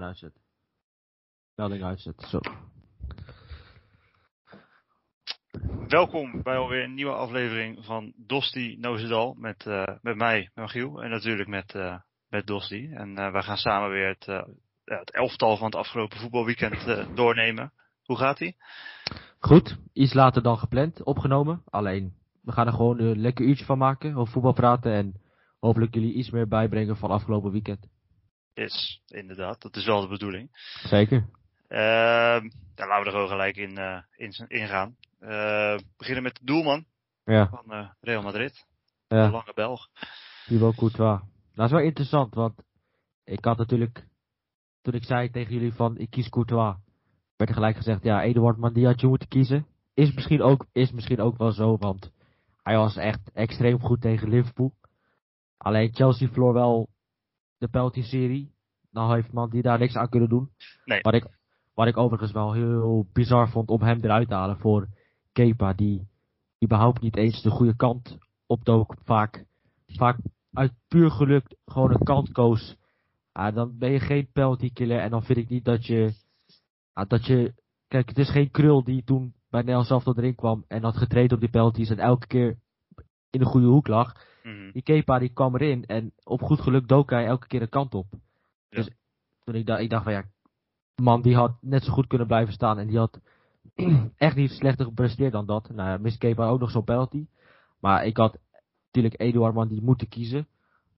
telefoon. Melding uitzetten, zo. Welkom bij alweer een nieuwe aflevering van Dosti Nozedal met, uh, met mij, Michiel, en natuurlijk met, uh, met Dosti. En uh, wij gaan samen weer het, het elftal van het afgelopen voetbalweekend doornemen. Hoe gaat ie? Goed, iets later dan gepland, opgenomen. Alleen, we gaan er gewoon een lekker uurtje van maken, over voetbal praten en hopelijk jullie iets meer bijbrengen van afgelopen weekend. Yes, inderdaad, dat is wel de bedoeling. Zeker. Uh, dan laten we er gewoon gelijk in, uh, in, in gaan. Uh, beginnen met de doelman ja. van uh, Real Madrid. Ja. De lange Belg. Thibaut Courtois. Dat is wel interessant, want ik had natuurlijk, toen ik zei tegen jullie van ik kies Courtois, werd er gelijk gezegd, ja, Eduard Mandia had je moeten kiezen. Is misschien, ook, is misschien ook wel zo, want hij was echt extreem goed tegen Liverpool. Alleen Chelsea verloor wel de penalty-serie. Nou heeft man die daar niks aan kunnen doen. Nee. Wat ik, wat ik overigens wel heel bizar vond om hem eruit te halen voor Kepa, die überhaupt niet eens de goede kant opdook. Vaak, vaak uit puur geluk gewoon een kant koos. Ja, dan ben je geen penalty killer en dan vind ik niet dat je, ja, dat je, kijk het is geen krul die toen bij Nel zelf tot erin kwam en had getraind op die penalties en elke keer in de goede hoek lag. Mhm. Die Kepa die kwam erin en op goed geluk dook hij elke keer een kant op. Ja. Dus toen ik, dacht, ik dacht van ja, man die had net zo goed kunnen blijven staan en die had echt niet slechter gepresteerd dan dat. Nou ja, mist Kepa ook nog zo'n penalty. Maar ik had natuurlijk Eduard man die moeten kiezen.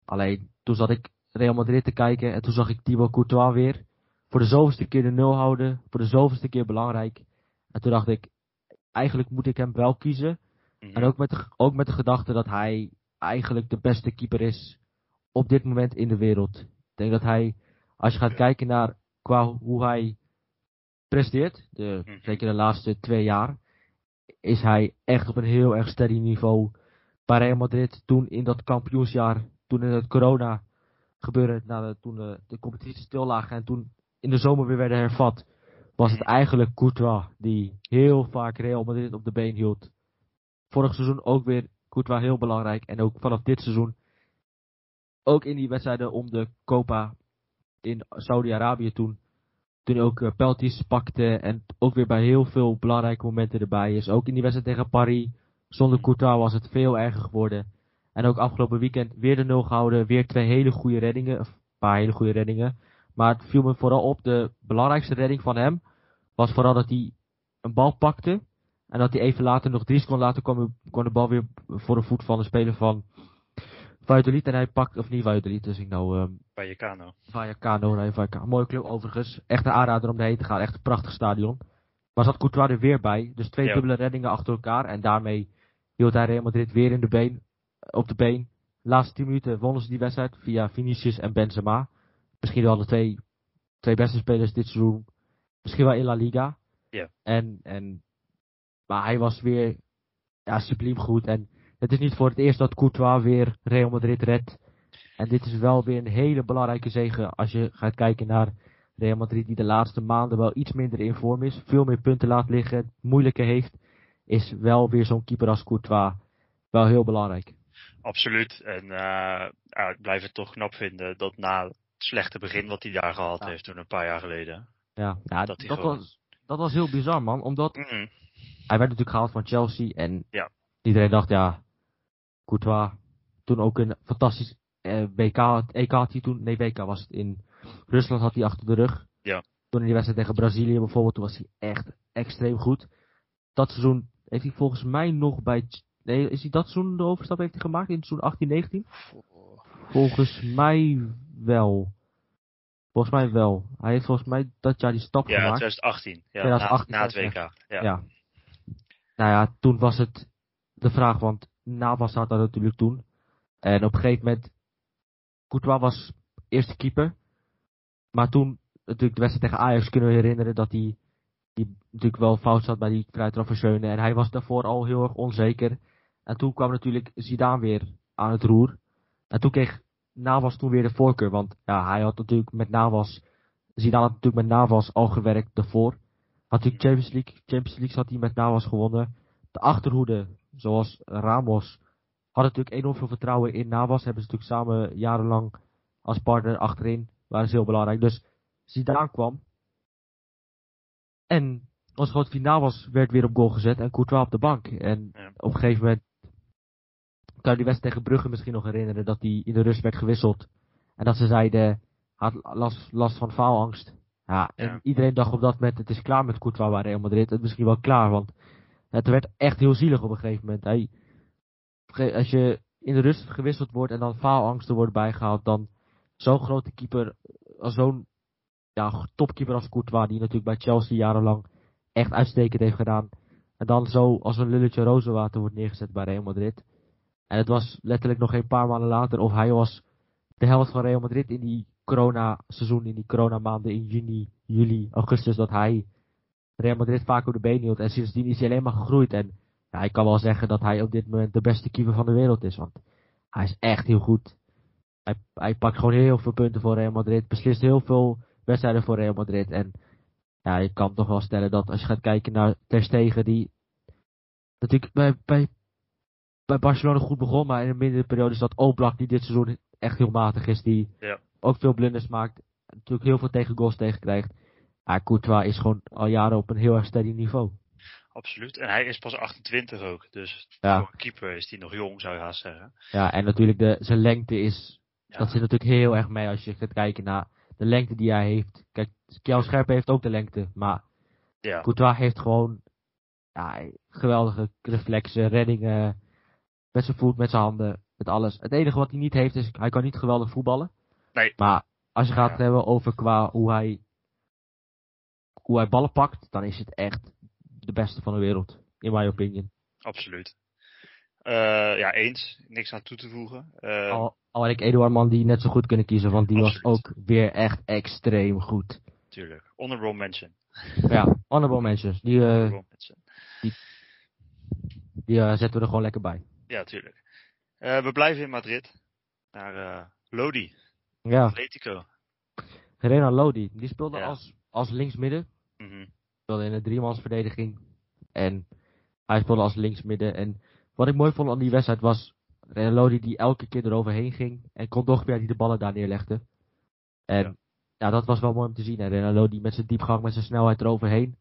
Alleen toen zat ik Real Madrid te kijken en toen zag ik Thibaut Courtois weer. Voor de zoveelste keer de nul houden, voor de zoveelste keer belangrijk. En toen dacht ik, eigenlijk moet ik hem wel kiezen. Mhm. En ook met, de, ook met de gedachte dat hij eigenlijk de beste keeper is op dit moment in de wereld. Ik denk dat hij, als je gaat kijken naar qua hoe hij presteert, de, Mhm. zeker de laatste twee jaar, is hij echt op een heel erg steady niveau. Bij Real Madrid toen in dat kampioensjaar, toen in het corona gebeuren, na de, toen de, de competitie stil lag en toen in de zomer weer werden hervat, was het eigenlijk Courtois die heel vaak Real Madrid op de been hield. Vorig seizoen ook weer Courtois heel belangrijk. En ook vanaf dit seizoen. Ook in die wedstrijden om de Copa in Saudi-Arabië toen. Toen ook uh, penalties pakte. En ook weer bij heel veel belangrijke momenten erbij is. Ook in die wedstrijd tegen Paris. Zonder Courtois was het veel erger geworden. En ook afgelopen weekend weer de nul gehouden. Weer twee hele goede reddingen. Een paar hele goede reddingen. Maar het viel me vooral op. De belangrijkste redding van hem. Was vooral dat hij een bal pakte. En dat hij even later, nog drie seconden later, kwam, kwam de bal weer voor de voet van de speler van Valladolid. En hij pakt, of niet Valladolid, dus ik nou, um, kano. Vallecano, nee, Vallecano. Mooie club overigens. Echt een aanrader om erheen te gaan. Echt een prachtig stadion. Maar zat Courtois er weer bij. Dus twee Ja. dubbele reddingen achter elkaar. En daarmee hield hij Real Madrid weer in de been, op de been. De laatste 10 minuten wonnen ze die wedstrijd via Vinicius en Benzema. Misschien wel de twee, twee beste spelers dit seizoen. Misschien wel in La Liga. Ja. En, en, maar hij was weer ja, subliem goed. En het is niet voor het eerst dat Courtois weer Real Madrid redt. En dit is wel weer een hele belangrijke zege als je gaat kijken naar Real Madrid die de laatste maanden wel iets minder in vorm is. Veel meer punten laat liggen, het moeilijker heeft. Is wel weer zo'n keeper als Courtois wel heel belangrijk. Absoluut. En uh, ja, ik blijf het toch knap vinden dat na het slechte begin wat hij daar gehad Ja. heeft toen een paar jaar geleden. Ja, ja Dat dat, hij gewoon- was, dat was heel bizar man. Omdat werd natuurlijk gehaald van Chelsea. En Ja. iedereen dacht ja, Courtois. Toen ook een fantastisch eh, WK, had- EK had hij toen. Nee, WK was het in Rusland had hij achter de rug. Ja. Toen in die wedstrijd tegen Brazilië bijvoorbeeld, toen was hij echt extreem goed. Dat seizoen heeft hij volgens mij nog bij... Nee, is hij dat seizoen de overstap heeft hij gemaakt in het seizoen 18-19? Volgens mij wel. Volgens mij wel. Hij heeft volgens mij dat jaar die stap Ja, gemaakt. 2018. Ja, 2018 na, na het, WK. Ja. Ja. Nou ja, toen was het de vraag, want Navas had dat natuurlijk toen. En op een gegeven moment, Courtois was eerste keeper. Maar toen, natuurlijk de wedstrijd tegen Ajax, kunnen we herinneren dat hij die natuurlijk wel fout zat bij die vrijtrap van. En hij was daarvoor al heel erg onzeker. En toen kwam natuurlijk Zidane weer aan het roer. En toen kreeg Navas toen weer de voorkeur. Want ja, hij had natuurlijk met Navas, Zidane had natuurlijk met Navas al gewerkt daarvoor. Had natuurlijk Champions League, Champions League had hij met Navas gewonnen. De achterhoede, zoals Ramos, had natuurlijk enorm veel vertrouwen in Navas. Hebben ze natuurlijk samen jarenlang als partner achterin. Waren ze heel belangrijk. Dus Zidane kwam. En het groot finaal was, werd weer op goal gezet en Courtois op de bank. En Ja. op een gegeven moment kan je die wedstrijd tegen Brugge misschien nog herinneren dat hij in de rust werd gewisseld. En dat ze zeiden, had last, last van faalangst. Ja, en Ja. iedereen dacht op dat moment, het is klaar met Courtois bij Real Madrid. Het is misschien wel klaar, want het werd echt heel zielig op een gegeven moment. Hij, als je in de rust gewisseld wordt en dan faalangsten worden bijgehaald, dan zo'n grote keeper, als zo'n ja, topkeeper als Courtois, die natuurlijk bij Chelsea jarenlang echt uitstekend heeft gedaan. En dan zo als een lulletje rozenwater wordt neergezet bij Real Madrid. En het was letterlijk nog een paar maanden later of hij was de helft van Real Madrid in die corona-seizoen, in die coronamaanden in juni, juli, augustus, dat hij Real Madrid vaak op de been hield. En sindsdien is hij alleen maar gegroeid. En ja, ik kan wel zeggen dat hij op dit moment de beste keeper van de wereld is. Want hij is echt heel goed. Hij, hij pakt gewoon heel veel punten voor Real Madrid. Beslist heel veel wedstrijden voor Real Madrid. En ja, je kan toch wel stellen dat als je gaat kijken naar Ter Stegen, die natuurlijk bij, bij, bij Barcelona goed begon, maar in een mindere periode is dat Oblak, die dit seizoen echt heel matig is, die Ja. Ook veel blunders maakt, natuurlijk heel veel tegen goals tegenkrijgt. Ja, Courtois is gewoon al jaren op een heel erg steady niveau. Absoluut. En hij is pas 28 ook. Dus Ja. voor een keeper is hij nog jong, zou je haast zeggen. Ja, en natuurlijk de, zijn lengte is, Ja. dat zit natuurlijk heel erg mee als je gaat kijken naar de lengte die hij heeft. Kijk, Kjell Scherpen heeft ook de lengte, maar Ja, Courtois heeft gewoon ja, geweldige reflexen, reddingen, met zijn voet, met zijn handen, met alles. Het enige wat hij niet heeft is, hij kan niet geweldig voetballen. Nee. Maar als je gaat Ja. hebben over qua hoe hij, hoe hij ballen pakt, dan is het echt de beste van de wereld. In my opinion. absoluut. Eh, ja, eens. Niks aan toe te voegen. Eh, Al, al had ik Eduard Man die net zo goed kunnen kiezen, want die was ook weer echt extreem goed. Tuurlijk. Honorable mention. Ja, honorable mentions. Die, eh, Honorable mention. die eh, zetten we er gewoon lekker bij. Ja, tuurlijk. We blijven in Madrid. Naar Lodi. Ja, Atletico. Renan Lodi, die speelde Ja. als, als linksmidden. Mhm. speelde in een driemansverdediging. En hij speelde als linksmidden. En wat ik mooi vond aan die wedstrijd was Renan Lodi die elke keer eroverheen ging. En Kondogbia die de ballen daar neerlegde. En Ja. ja. dat was wel mooi om te zien. En Renan Lodi met zijn diepgang, met zijn snelheid eroverheen.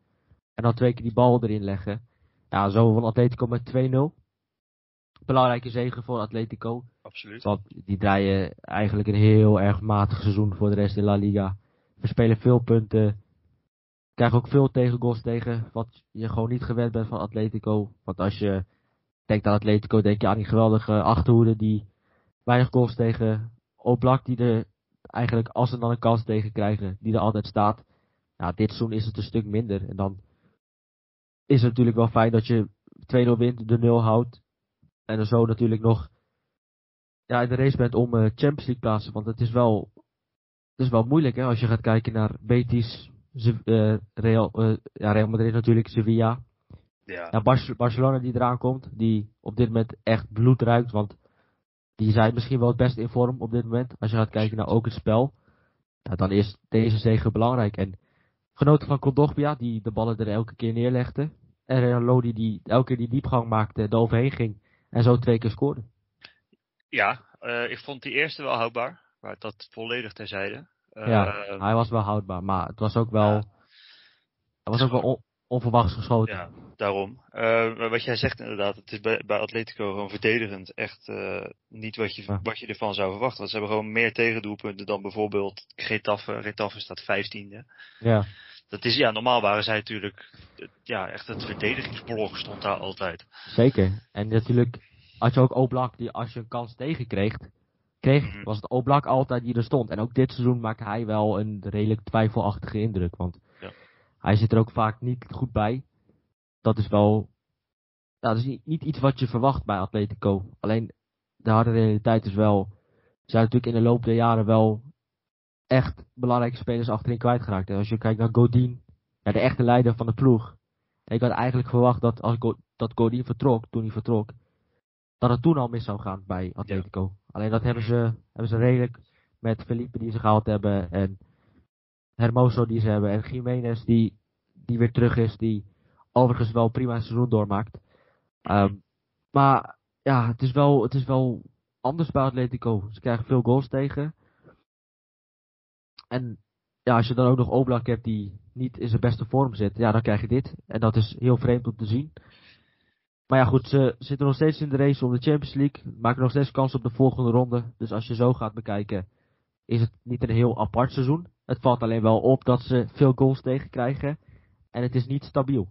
En dan twee keer die bal erin leggen. Ja, zo won Atletico met 2-0. Belangrijke zegen voor Atletico. Absoluut. Want die draaien eigenlijk een heel erg matig seizoen voor de rest in La Liga. We spelen veel punten. Krijgen ook veel tegengoals tegen. Wat je gewoon niet gewend bent van Atletico. Want als je denkt aan Atletico, denk je aan die geweldige achterhoede die weinig goals tegen. Oblak die er eigenlijk als ze dan een kans tegen krijgen, die er altijd staat. Ja, dit seizoen is het een stuk minder. En dan is het natuurlijk wel fijn dat je 2-0 wint, de 0 houdt. En er zo natuurlijk nog ja, in de race bent om eh, Champions League plaatsen. Want het is wel, het is wel moeilijk hè, als je gaat kijken naar Betis, eh, Real, eh, ja, Real Madrid natuurlijk, Sevilla. Ja. Ja, Bar- Barcelona die eraan komt, die op dit moment echt bloed ruikt. Want die zijn misschien wel het beste in vorm op dit moment. Als je gaat kijken naar ook het spel. Dan is deze zege belangrijk. En genoten van Kondogbia, die de ballen er elke keer neerlegde. En Lodi die elke keer die diepgang maakte, er overheen ging. En zo twee keer scoorde. Ja, eh, ik vond die eerste wel houdbaar. Maar dat volledig terzijde. Eh, Ja, Hij was wel houdbaar, maar het was ook wel, Ja. het was ook wel on- onverwachts geschoten. Ja, daarom. Eh, wat jij zegt inderdaad, het is bij, bij Atletico gewoon verdedigend echt niet wat je, Ja. wat je ervan zou verwachten. Want ze hebben gewoon meer tegendoelpunten dan bijvoorbeeld Getafe. Getafe staat vijftiende. Ja, Dat is, ja, normaal waren zij natuurlijk, ja, echt het verdedigingsblok stond daar altijd. zeker. En natuurlijk had je ook Oblak, die als je een kans tegenkreeg, kreeg, Mhm. was het Oblak altijd die er stond. En ook dit seizoen maakt hij wel een redelijk twijfelachtige indruk. Want Ja. hij zit er ook vaak niet goed bij. Dat is wel, nou, dat is niet, niet iets wat je verwacht bij Atletico. Alleen de harde realiteit is wel, ze zijn natuurlijk in de loop der jaren wel echt belangrijke spelers achterin kwijtgeraakt. En als je kijkt naar Godin, ja, de echte leider van de ploeg. En ik had eigenlijk verwacht dat als Go- dat Godin vertrok, toen hij vertrok, dat het toen al mis zou gaan bij Atletico. Alleen dat hebben ze, hebben ze redelijk met Felipe die ze gehaald hebben en Hermoso die ze hebben en Jiménez die, die weer terug is, die overigens wel prima een seizoen doormaakt. Ehm, maar ja, het is, wel, het is wel anders bij Atletico. Ze krijgen veel goals tegen. En ja, als je dan ook nog Oblak hebt die niet in zijn beste vorm zit, ja, dan krijg je dit. En dat is heel vreemd om te zien. Maar ja, goed, ze zitten nog steeds in de race om de Champions League. Maken nog steeds kans op de volgende ronde. Dus als je zo gaat bekijken, is het niet een heel apart seizoen. Het valt alleen wel op dat ze veel goals tegenkrijgen. En het is niet stabiel.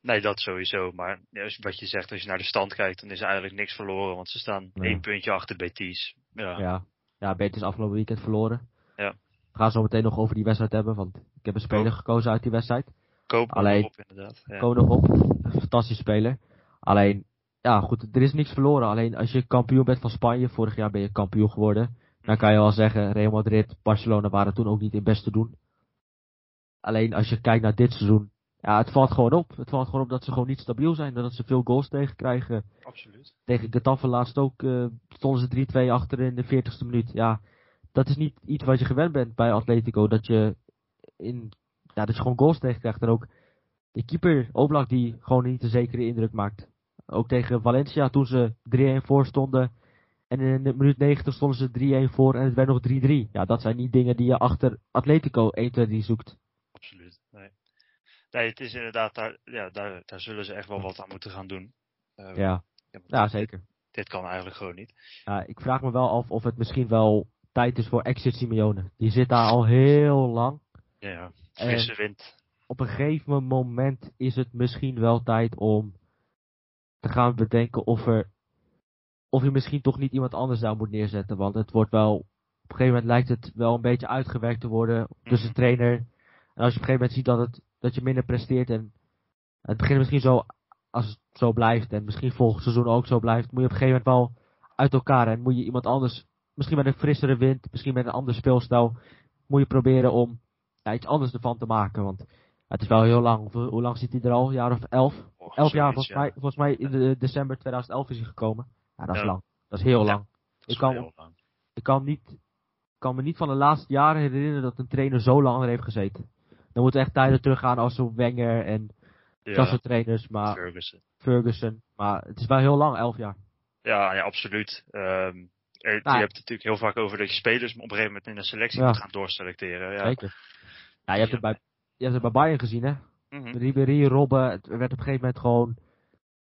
Nee, dat sowieso. Maar wat je zegt, als je naar de stand kijkt, dan is er eigenlijk niks verloren. Want ze staan één puntje achter Betis. Ja, ja. ja Betis afgelopen weekend verloren. We gaan zo meteen nog over die wedstrijd hebben, want ik heb een speler gekozen uit die wedstrijd. Koop Alleen, op, inderdaad. Ja. Koop nog op. Fantastische speler. Alleen, ja goed, er is niks verloren. Alleen als je kampioen bent van Spanje, vorig jaar ben je kampioen geworden. Dan kan je wel zeggen, Real Madrid, Barcelona waren toen ook niet in best te doen. Alleen als je kijkt naar dit seizoen, ja, het valt gewoon op. Het valt gewoon op dat ze gewoon niet stabiel zijn. Dat ze veel goals tegenkrijgen. Absoluut. Tegen Getafe laatst ook uh, stonden ze 3-2 achter in de 40ste minuut. Ja, dat is niet iets wat je gewend bent bij Atletico. Dat je, in, ja, dat je gewoon goals tegenkrijgt. En ook de keeper Oblak die gewoon niet een zekere indruk maakt. Ook tegen Valencia toen ze 3-1 voor stonden. En in de minuut 90 stonden ze 3-1 voor en het werd nog 3-3. Ja, dat zijn niet dingen die je achter Atletico 1-2-3 zoekt. Absoluut, nee. Nee, het is inderdaad, daar, ja, daar, daar zullen ze echt wel wat aan moeten gaan doen. Uh, ja. ja, zeker. Dit, kan eigenlijk gewoon niet. Ja, ik vraag me wel af of het misschien wel tijd is voor Exit Simeone. Die zit daar al heel lang. Ja, frisse wind. Op een gegeven moment is het misschien wel tijd om te gaan bedenken of er of je misschien toch niet iemand anders zou moet neerzetten. Want het wordt wel, op een gegeven moment lijkt het wel een beetje uitgewerkt te worden tussen de trainer. En als je op een gegeven moment ziet dat, het, dat je minder presteert en het begint misschien zo, als het zo blijft en misschien volgend seizoen ook zo blijft, moet je op een gegeven moment wel uit elkaar en moet je iemand anders, misschien met een frissere wind, misschien met een ander speelstijl, moet je proberen om ja, iets anders ervan te maken. Want het is wel heel lang. Hoe lang zit hij er al? Een jaar of elf? elf jaar volgens, mij, volgens mij in de, december 2011 is hij gekomen. Ja, dat is lang. Dat is heel lang. ik, kan, ik kan, niet, kan me niet van de laatste jaren herinneren dat een trainer zo lang er heeft gezeten. Dan moeten echt tijden teruggaan als zo Wenger en ja. trainers, maar Ferguson. Ferguson. Maar het is wel heel lang, elf jaar. Ja, ja absoluut. Um, je hebt het natuurlijk heel vaak over dat je spelers op een gegeven moment in een selectie moet gaan doorselecteren. Ja. Zeker. Ja, je hebt het bij, je hebt het bij Bayern gezien, hè? Mm -hmm. Ribéry, Robben, het werd op een gegeven moment gewoon...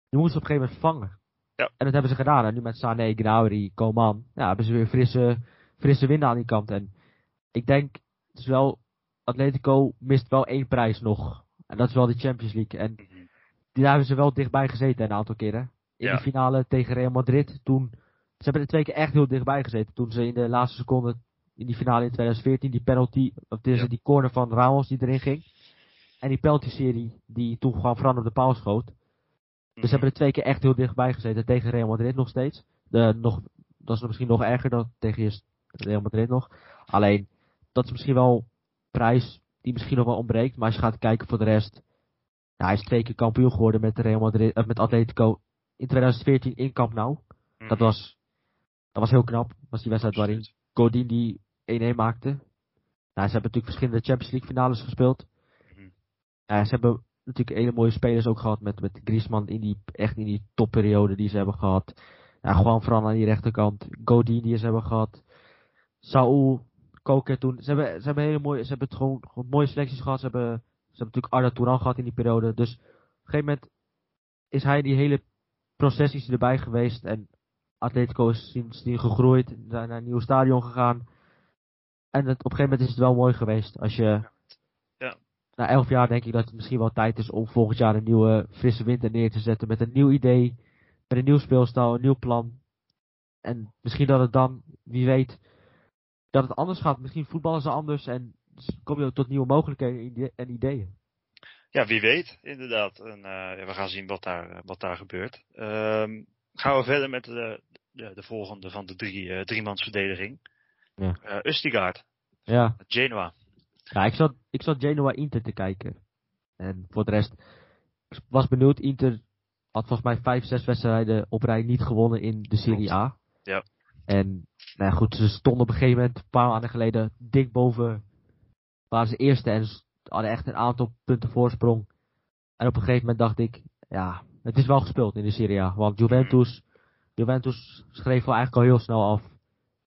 Je moest op een gegeven moment vangen. Ja. En dat hebben ze gedaan. En nu met Sané, Gnabry, Coman, ja, hebben ze weer frisse, frisse wind aan die kant. En ik denk, het is wel, Atletico mist wel één prijs nog. En dat is wel de Champions League. En mhm. daar hebben ze wel dichtbij gezeten een aantal keren. In de finale tegen Real Madrid. Toen, ze hebben er twee keer echt heel dichtbij gezeten. Toen ze in de laatste seconde in die finale in 2014 die penalty, of deze, die corner van Ramos die erin ging. En die penalty serie die toen gewoon Fran op de paal schoot. Dus ze hebben er twee keer echt heel dichtbij gezeten. Tegen Real Madrid nog steeds. De, nog, dat is misschien nog erger dan tegen Real Madrid nog. Alleen, dat is misschien wel prijs die misschien nog wel ontbreekt. Maar als je gaat kijken voor de rest. Ja, hij is twee keer kampioen geworden met Real Madrid, uh, met Atletico in 2014 in Camp Nou. Dat mhm. was, dat was heel knap. Dat was die wedstrijd waarin Godin die 1-1 maakte. Nou, ze hebben natuurlijk verschillende Champions League finales gespeeld. Mm ja, ze hebben natuurlijk hele mooie spelers ook gehad met, met Griezmann in die, echt in die topperiode die ze hebben gehad. Ja, Juan Fran aan die rechterkant. Godin die ze hebben gehad. Saul, Koker toen. Ze hebben, ze hebben hele mooie, ze hebben het gewoon, gewoon mooie selecties gehad. Ze hebben, ze hebben natuurlijk Arda Touran gehad in die periode. Dus op een gegeven moment is hij die hele processies erbij geweest. En Atletico is sindsdien gegroeid. Zijn naar een nieuw stadion gegaan. En het, op een gegeven moment is het wel mooi geweest. Als je na elf jaar denk ik dat het misschien wel tijd is om volgend jaar een nieuwe frisse winter neer te zetten. Met een nieuw idee, met een nieuw speelstijl, een nieuw plan. En misschien dat het dan, wie weet, dat het anders gaat. Misschien voetballen ze anders en kom je ook tot nieuwe mogelijkheden en ideeën. Ja, wie weet, inderdaad. En, uh, we gaan zien wat daar, wat daar gebeurt. Um, gaan we verder met de, de, de volgende van de drie, uh, driemansverdediging. Ja. Uh, Ustigaard. Ja. Genoa. Ja, ik zat, ik zat Genoa Inter te kijken. En voor de rest, ik was benieuwd. Inter had volgens mij vijf, zes wedstrijden op rij niet gewonnen in de Serie A. Ja. En nou goed, ze stonden op een gegeven moment, een paar maanden geleden, dik boven. Waren ze eerste en ze hadden echt een aantal punten voorsprong. En op een gegeven moment dacht ik, ja, het is wel gespeeld in de Serie A. Want Juventus, Juventus schreef wel eigenlijk al heel snel af.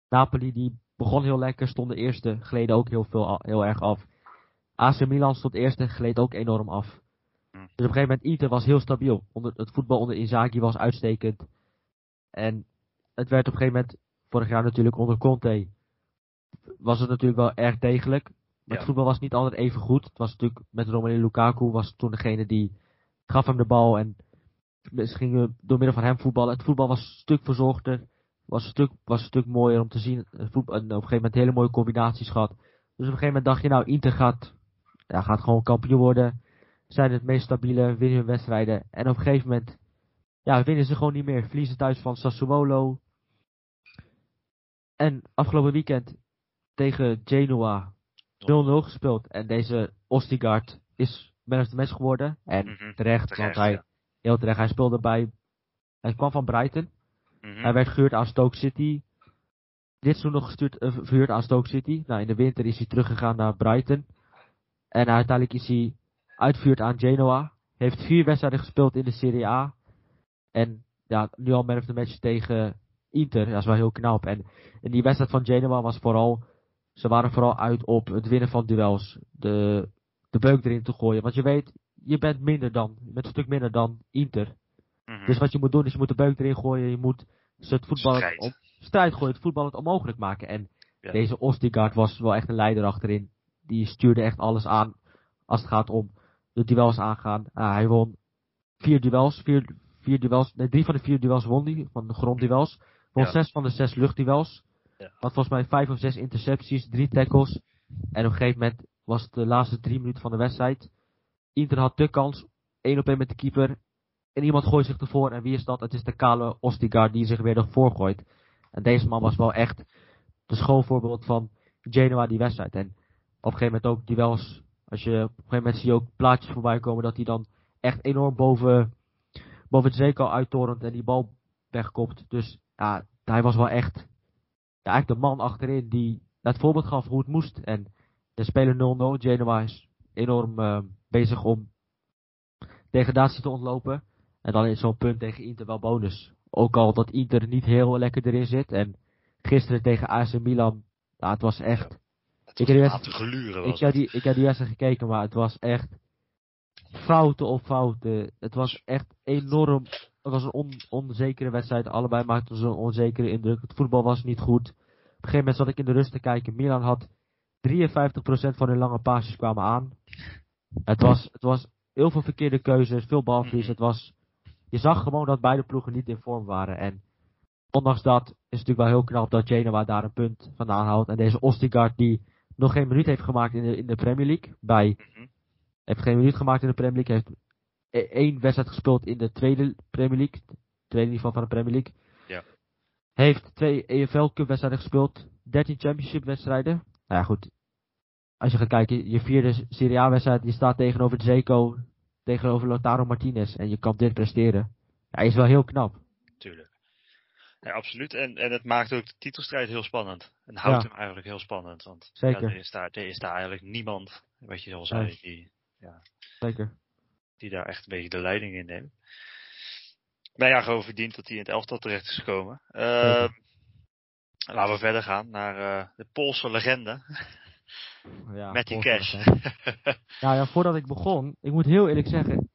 Napoli die begon heel lekker, stond de eerste, gleden ook heel, veel, heel erg af. AC Milan stond eerste, gleed ook enorm af. Hm. Dus op een gegeven moment, Inter was heel stabiel. Onder, het voetbal onder Inzaghi was uitstekend. En het werd op een gegeven moment, vorig jaar natuurlijk onder Conte, was het natuurlijk wel erg degelijk. Maar Ja. het voetbal was niet altijd even goed. Het was natuurlijk met Romelu Lukaku was toen degene die gaf hem de bal en ze gingen door middel van hem voetballen. Het voetbal was een stuk verzorgder, was een stuk, was een stuk mooier om te zien. Voetbal, en op een gegeven moment hele mooie combinaties gehad. Dus op een gegeven moment dacht je nou, Inter gaat, ja, gaat gewoon kampioen worden. Zijn het meest stabiele, winnen hun wedstrijden. En op een gegeven moment ja, winnen ze gewoon niet meer. Verliezen thuis van Sassuolo. En afgelopen weekend tegen Genoa 0-0 gespeeld. En deze Ostigard is man of the match geworden. En Mhm. terecht, Terecht, want hij, ja. Heel terecht, hij speelde bij, hij kwam van Brighton. Mhm. Hij werd gehuurd aan Stoke City. Dit seizoen nog gestuurd, eh, verhuurd aan Stoke City. Nou, in de winter is hij teruggegaan naar Brighton. En uiteindelijk is hij uitgehuurd aan Genoa. Heeft vier wedstrijden gespeeld in de Serie A. En ja, nu al man of the match tegen Inter. Dat is wel heel knap. En, en die wedstrijd van Genoa was vooral... Ze waren vooral uit op het winnen van duels. De, de beuk erin te gooien. Want je weet, je bent minder dan. Je bent een stuk minder dan Inter. Mhm. Dus wat je moet doen is je moet de beuk erin gooien. Je moet ze het voetbal Strijd. op strijd gooien. Het voetbal het onmogelijk maken. En Ja. deze Ostigard was wel echt een leider achterin. Die stuurde echt alles aan als het gaat om de duels aangaan. Hij won vier duels. Vier, vier duels. Nee, drie van de vier duels won hij. Van de grondduels. Won Ja. zes van de zes luchtduels. Ja. Had volgens mij vijf of zes intercepties. Drie tackles. En op een gegeven moment was het de laatste drie minuten van de wedstrijd. Inter had de kans. één op één met de keeper. En iemand gooit zich ervoor. En wie is dat? Het is de kale Ostigard die zich weer ervoor gooit. En deze man was wel echt de schoolvoorbeeld van Genoa die wedstrijd. En op een gegeven moment ook duels. Als je, op een gegeven moment zie je ook plaatjes voorbij komen dat hij dan echt enorm boven, boven het zeker uittorent en die bal wegkopt. Dus ja, hij was wel echt eigenlijk de man achterin die het voorbeeld gaf hoe het moest. En de speler 0-0, Genoa is enorm eh, bezig om degradatie te ontlopen. En dan is zo'n punt tegen Inter wel bonus. Ook al dat Inter niet heel lekker erin zit. En gisteren tegen AC Milan, ja, het was echt... Het ik was geluren. Ik die, ik heb die wedstrijd gekeken, maar het was echt fouten op fouten. Het was echt enorm. Het was een on, onzekere wedstrijd. Allebei maakten ze een onzekere indruk. Het voetbal was niet goed. Op een gegeven moment zat ik in de rust te kijken. Milan had 53% van hun lange passes kwamen aan. Het was, het was heel veel verkeerde keuzes, veel balverlies. Het was, je zag gewoon dat beide ploegen niet in vorm waren. En ondanks dat is het natuurlijk wel heel knap dat Genoa daar een punt vandaan houdt. En deze Ostigard die nog geen minuut heeft gemaakt in de, in de Premier League. Bij, Mhm. heeft geen minuut gemaakt in de Premier League. Heeft e- één wedstrijd gespeeld in de tweede Premier League. Tweede niveau van de Premier League. Ja. Heeft twee EFL Cup wedstrijden gespeeld. 13 Championship wedstrijden. Nou ja, goed. Als je gaat kijken, je vierde Serie A wedstrijd, je staat tegenover Zeko, tegenover Lautaro Martinez. En je kan dit presteren. Ja, is wel heel knap. Tuurlijk. Ja, absoluut. En, en het maakt ook de titelstrijd heel spannend. En houdt Ja. hem eigenlijk heel spannend. Want Zeker. Ja, er, is daar, er is daar eigenlijk niemand, wat je al zei, Nee. die, Zeker. die daar echt een beetje de leiding in neemt. Nou ja, gewoon verdiend dat hij in het elftal terecht is gekomen. Ehm, laten we verder gaan naar eh, de Poolse legende, Ja, Matty volgens Cash. Nou ja, voordat ik begon, ik moet heel eerlijk zeggen,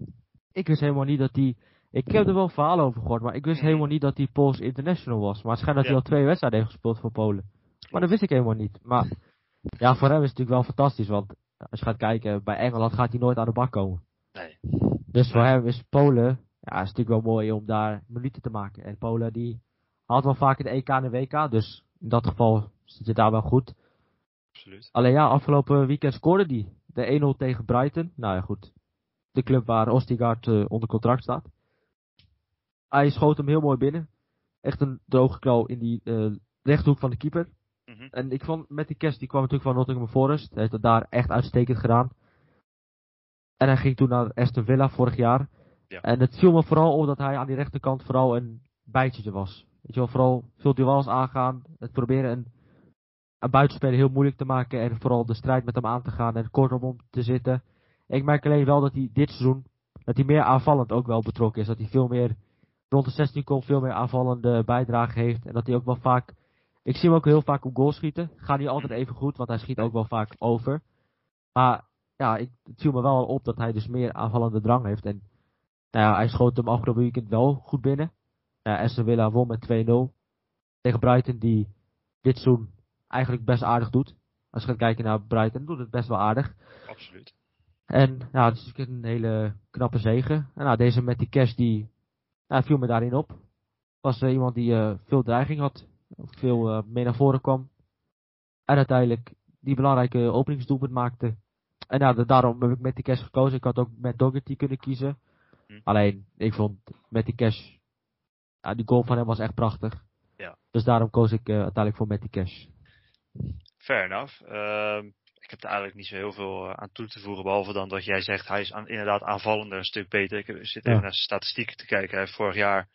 ik wist helemaal niet dat die, ik heb er wel verhalen over gehoord, maar ik wist Mhm. helemaal niet dat die Pools international was. Maar het schijnt dat Ja. hij al twee wedstrijden heeft gespeeld voor Polen. Maar dat wist ik helemaal niet. Maar ja, voor hem is het natuurlijk wel fantastisch, want als je gaat kijken, bij Engeland gaat hij nooit aan de bak komen. nee. Dus voor hem is Polen, ja, is natuurlijk wel mooi om daar minuten te maken. En Polen die haalt wel vaak de EK en de WK, dus in dat geval zit je daar wel goed. Absoluut. Alleen ja, afgelopen weekend scoorde die. De 1-0 tegen Brighton. Nou ja, goed. De club waar Ostigard eh, onder contract staat. Hij schoot hem heel mooi binnen. Echt een droge knal in die eh rechthoek van de keeper. Mhm. En ik vond met die kerst, die kwam natuurlijk van Nottingham Forest. Hij heeft het daar echt uitstekend gedaan. En hij ging toen naar Aston Villa vorig jaar. Ja. En het viel me vooral op dat hij aan die rechterkant vooral een bijtje was. Weet je wel, vooral veel duels aangaan. Het proberen een, een buitenspeler heel moeilijk te maken. En vooral de strijd met hem aan te gaan en kort op hem te zitten. Ik merk alleen wel dat hij dit seizoen, dat hij meer aanvallend ook wel betrokken is. Dat hij veel meer rond de 16 komt, veel meer aanvallende bijdrage heeft. En dat hij ook wel vaak Ik zie hem ook heel vaak op goal schieten. Gaat niet altijd even goed, want hij schiet ook wel vaak over. Maar ja, ik, het viel me wel op dat hij dus meer aanvallende drang heeft. En nou ja, hij schoot hem afgelopen weekend wel goed binnen. Ja, Aston Villa won met 2-0 tegen Brighton, die dit seizoen eigenlijk best aardig doet. Als je gaat kijken naar Brighton, doet het best wel aardig. Absoluut. En nou, het is een hele knappe zegen. En nou, deze met die cash, die nou, viel me daarin op. Was uh, iemand die uh, veel dreiging had, veel uh, mee naar voren kwam. En uiteindelijk die belangrijke openingsdoelpunt maakte. En nou, daarom heb ik met die cash gekozen. Ik had ook met Dougherty kunnen kiezen. Hm. Alleen, ik vond met die cash, ja, die goal van hem was echt prachtig. Ja. Dus daarom koos ik uiteindelijk voor met die cash. Fair enough. Uh, ik heb er eigenlijk niet zo heel veel aan toe te voegen. Behalve dan dat jij zegt, hij is aan, inderdaad aanvallender een stuk beter. Ik zit even ja. naar statistieken te kijken. Hij heeft vorig jaar,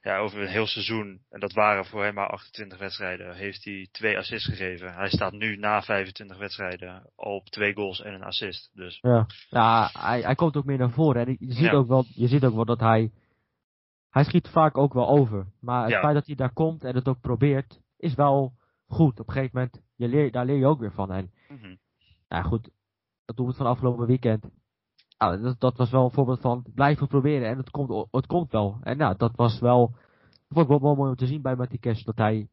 ja, over een heel seizoen, en dat waren voor hem maar 28 wedstrijden, heeft hij twee assists gegeven. Hij staat nu na 25 wedstrijden al op twee goals en een assist. Dus. Ja, ja hij, hij komt ook meer naar voren. En je ziet, ja. ook wel, je ziet ook wel dat hij, hij schiet vaak ook wel over. Maar het Ja. feit dat hij daar komt en het ook probeert, is wel goed. Op een gegeven moment, je leer, daar leer je ook weer van. En Mhm. ja, goed, dat doelpunt van afgelopen weekend. Ja, dat, dat was wel een voorbeeld van blijven proberen en het komt, het komt wel. En ja, dat was wel, dat vond ik wel, wel mooi om te zien bij Matty Cash, dat hij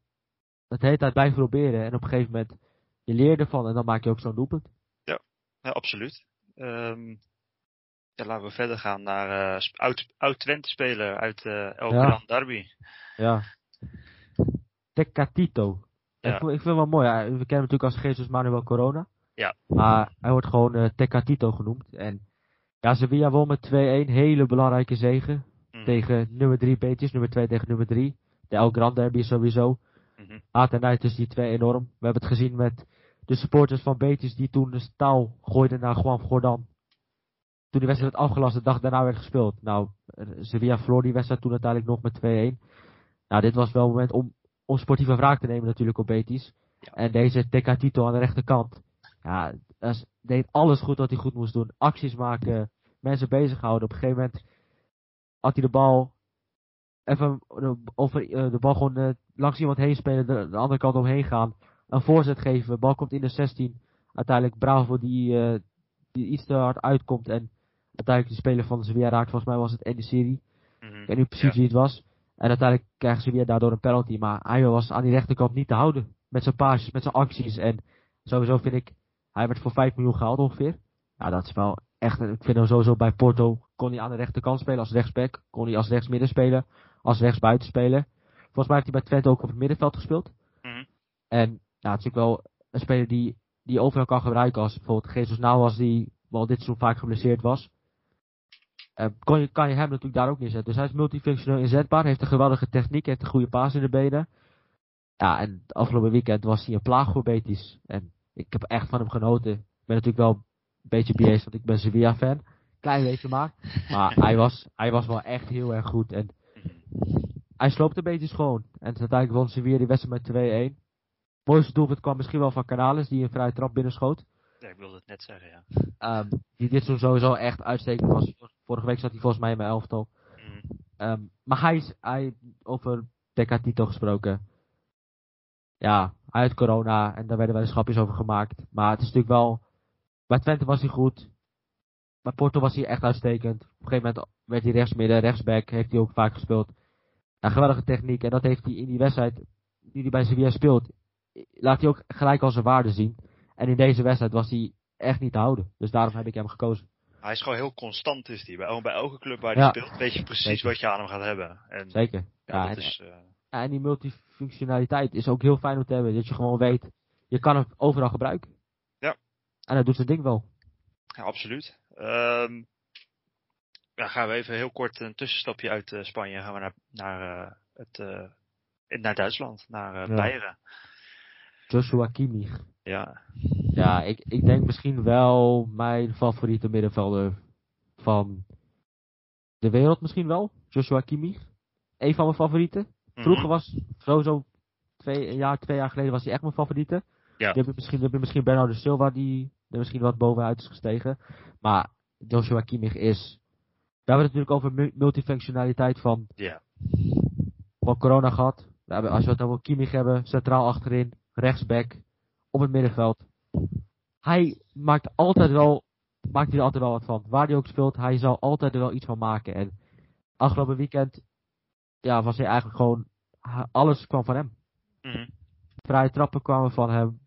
dat de hele tijd blijft proberen en op een gegeven moment je leert ervan en dan maak je ook zo'n doelpunt. Ja, absoluut. Ehm, ja, laten we verder gaan naar eh, sp- oud, oud Twente speler uit eh El Ja. Gran Derby. Ja. Tecatito. Ja. Ik, vind, ik vind het wel mooi. We kennen hem natuurlijk als Jesus Manuel Corona. Ja. Maar hij wordt gewoon eh Tecatito genoemd. En ja, Sevilla won met 2-1. Hele belangrijke zegen. Mhm. Tegen nummer 3 Beetjes. Nummer 2 tegen nummer 3. De El Gran Derby sowieso. Haat en nijd tussen die twee enorm. We hebben het gezien met de supporters van Betis die toen de staal gooiden naar Juan Jordan. Toen die wedstrijd werd afgelast, de dag daarna werd gespeeld. Nou, eh, Sevilla verloor die wedstrijd toen uiteindelijk nog met 2-1. Nou, dit was wel een moment om, om sportieve wraak te nemen natuurlijk op Betis. Ja. En deze Tecatito aan de rechterkant. Ja, dat deed alles goed wat hij goed moest doen. Acties maken, mensen bezighouden. Op een gegeven moment had hij de bal even de, over, eh, de bal gewoon eh, langs iemand heen spelen, de, de andere kant omheen gaan. Een voorzet geven, de bal komt in de 16. Uiteindelijk Bravo die, eh, die iets te hard uitkomt en uiteindelijk de speler van Sevilla raakt. Volgens mij was het Eddie Siri. Mhm. Ik weet niet precies Ja. wie het was. En uiteindelijk krijgen Sevilla daardoor een penalty. Maar hij was aan die rechterkant niet te houden. Met zijn paasjes, met zijn acties. En sowieso vind ik, hij werd voor 5 miljoen gehaald ongeveer. Ja, dat is wel echt, ik vind hem sowieso bij Porto, kon hij aan de rechterkant spelen als rechtsback. Kon hij als rechtsmidden spelen, als rechtsbuiten spelen. Volgens mij heeft hij bij Twente ook op het middenveld gespeeld. Mhm. En ja, het is natuurlijk wel een speler die, die overal kan gebruiken. Als bijvoorbeeld Jesus Navas, die wel dit seizoen vaak geblesseerd was. Eh, kon je, kan je hem natuurlijk daar ook neerzetten. Dus hij is multifunctioneel inzetbaar, heeft een geweldige techniek, heeft een goede paas in de benen. Ja, en het afgelopen weekend was hij een plaag voor Betis. En ik heb echt van hem genoten. Ik ben natuurlijk wel een beetje biased, want ik ben Sevilla-fan. Klein beetje maar. Maar hij was, hij was wel echt heel erg goed. En hij sloopte Betis gewoon. En uiteindelijk won Sevilla die wedstrijd met 2-1. Mooiste doelpunt kwam misschien wel van Canales, die een vrije trap binnenschoot. Ja, ik wilde het net zeggen, ja. Ehm, die dit sowieso echt uitstekend was. Vorige week zat hij volgens mij in mijn elftal. Mhm. Ehm, maar hij is, hij, over Tecatito gesproken. Ja, had corona en daar werden wel eens grapjes over gemaakt. Maar het is natuurlijk wel, bij Twente was hij goed. Bij Porto was hij echt uitstekend. Op een gegeven moment werd hij rechtsmidden, rechtsback, heeft hij ook vaak gespeeld. Een geweldige techniek en dat heeft hij in die wedstrijd die hij bij Sevilla speelt. Laat hij ook gelijk al zijn waarde zien. En in deze wedstrijd was hij echt niet te houden. Dus daarom heb ik hem gekozen. Hij is gewoon heel constant, is hij. Bij, bij elke club waar hij Ja. speelt, weet je precies Zeker. wat je aan hem gaat hebben. En Zeker. ja, dat en- is... eh, en die multifunctionaliteit is ook heel fijn om te hebben. Dat je gewoon weet, je kan hem overal gebruiken. Ja. En hij doet zijn ding wel. Ja, absoluut. Ja, gaan we even heel kort een tussenstapje uit eh, Spanje. Gaan we naar, naar, eh, het, naar Duitsland, naar Ja. Joshua Kimmich. Ja, Ja, ik, ik denk misschien wel mijn favoriete middenvelder van de wereld misschien wel. Joshua Kimmich. Een van mijn favorieten. Vroeger Mhm. was sowieso twee, een jaar, twee jaar geleden was hij echt mijn favoriete. Ja. Dan heb je misschien, dan heb je misschien Bernardo Silva die er misschien wat bovenuit is gestegen. Maar Joshua Kimmich is... We hebben het natuurlijk over mu- multifunctionaliteit van, Ja. van corona gehad. we hebben- als we het over Kimmich hebben, centraal achterin, rechtsback, op het middenveld. Hij maakt altijd wel, maakt hij er altijd wel wat van. Waar hij ook speelt, hij zal altijd er wel iets van maken. En afgelopen weekend, ja, was hij eigenlijk gewoon, alles kwam van hem. Mhm. Vrije trappen kwamen van hem.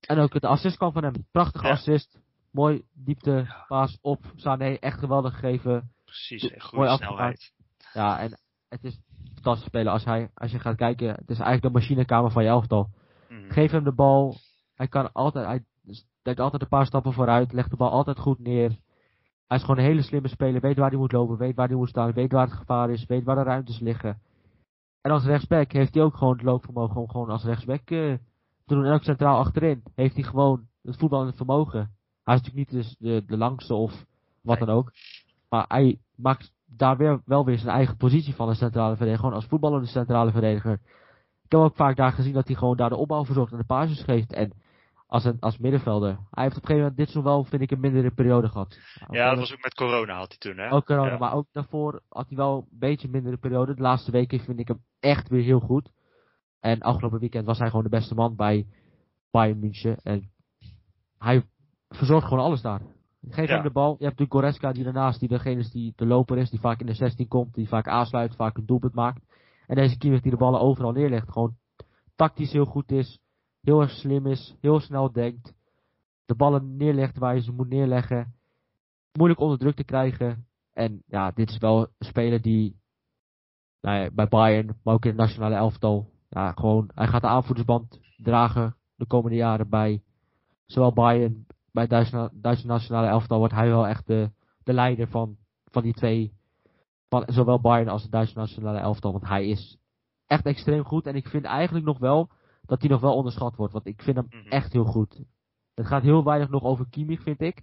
En ook het assist kwam van hem. Prachtige Ja. assist. Mooi diepte paas op Sané. Echt geweldig gegeven. Precies, goede snelheid. Ja, en het is fantastisch spelen. Als, hij, als je gaat kijken, het is eigenlijk de machinekamer van je elftal. Mhm. Geef hem de bal. Hij kan altijd, hij denkt altijd een paar stappen vooruit. Legt de bal altijd goed neer. Hij is gewoon een hele slimme speler. Weet waar hij moet lopen. Weet waar hij moet staan. Weet waar het gevaar is. Weet waar de ruimtes liggen. En als rechtsback heeft hij ook gewoon het loopvermogen om gewoon als rechtsback eh, te doen. En ook centraal achterin heeft hij gewoon het voetballende vermogen. Hij is natuurlijk niet dus de, de langste of wat dan ook. Maar hij maakt daar weer, wel weer zijn eigen positie van een centrale verdediger. Gewoon als voetballende centrale verdediger. Ik heb ook vaak daar gezien dat hij gewoon daar de opbouw verzorgt en de pases geeft. En als, een, als middenvelder. Hij heeft op een gegeven moment dit zo wel, vind ik, een mindere periode gehad. Ja, dat was ook met corona had hij toen, hè? ook corona, Ja. maar ook daarvoor had hij wel een beetje een mindere periode. De laatste weken vind ik hem echt weer heel goed. En afgelopen weekend was hij gewoon de beste man bij Bayern München. En hij verzorgt gewoon alles daar. Geef hem de bal. Je hebt natuurlijk Goretzka die daarnaast, die degene is die de loper is, die vaak in de 16 komt, die vaak aansluit, vaak een doelpunt maakt. En deze Kimmich die de ballen overal neerlegt. Gewoon tactisch heel goed is, heel erg slim is, heel snel denkt. De ballen neerlegt waar je ze moet neerleggen. Moeilijk onder druk te krijgen. En ja, dit is wel een speler die nou ja, bij Bayern, maar ook in het nationale elftal. Ja, gewoon, hij gaat de aanvoerdersband dragen de komende jaren bij zowel Bayern, bij het Duitse, Duitse nationale elftal wordt hij wel echt de, de leider van, van die twee. Van zowel Bayern als het Duitse nationale elftal. Want hij is echt extreem goed. En ik vind eigenlijk nog wel dat hij nog wel onderschat wordt. Want ik vind hem Mhm. echt heel goed. Het gaat heel weinig nog over Kimmich, vind ik.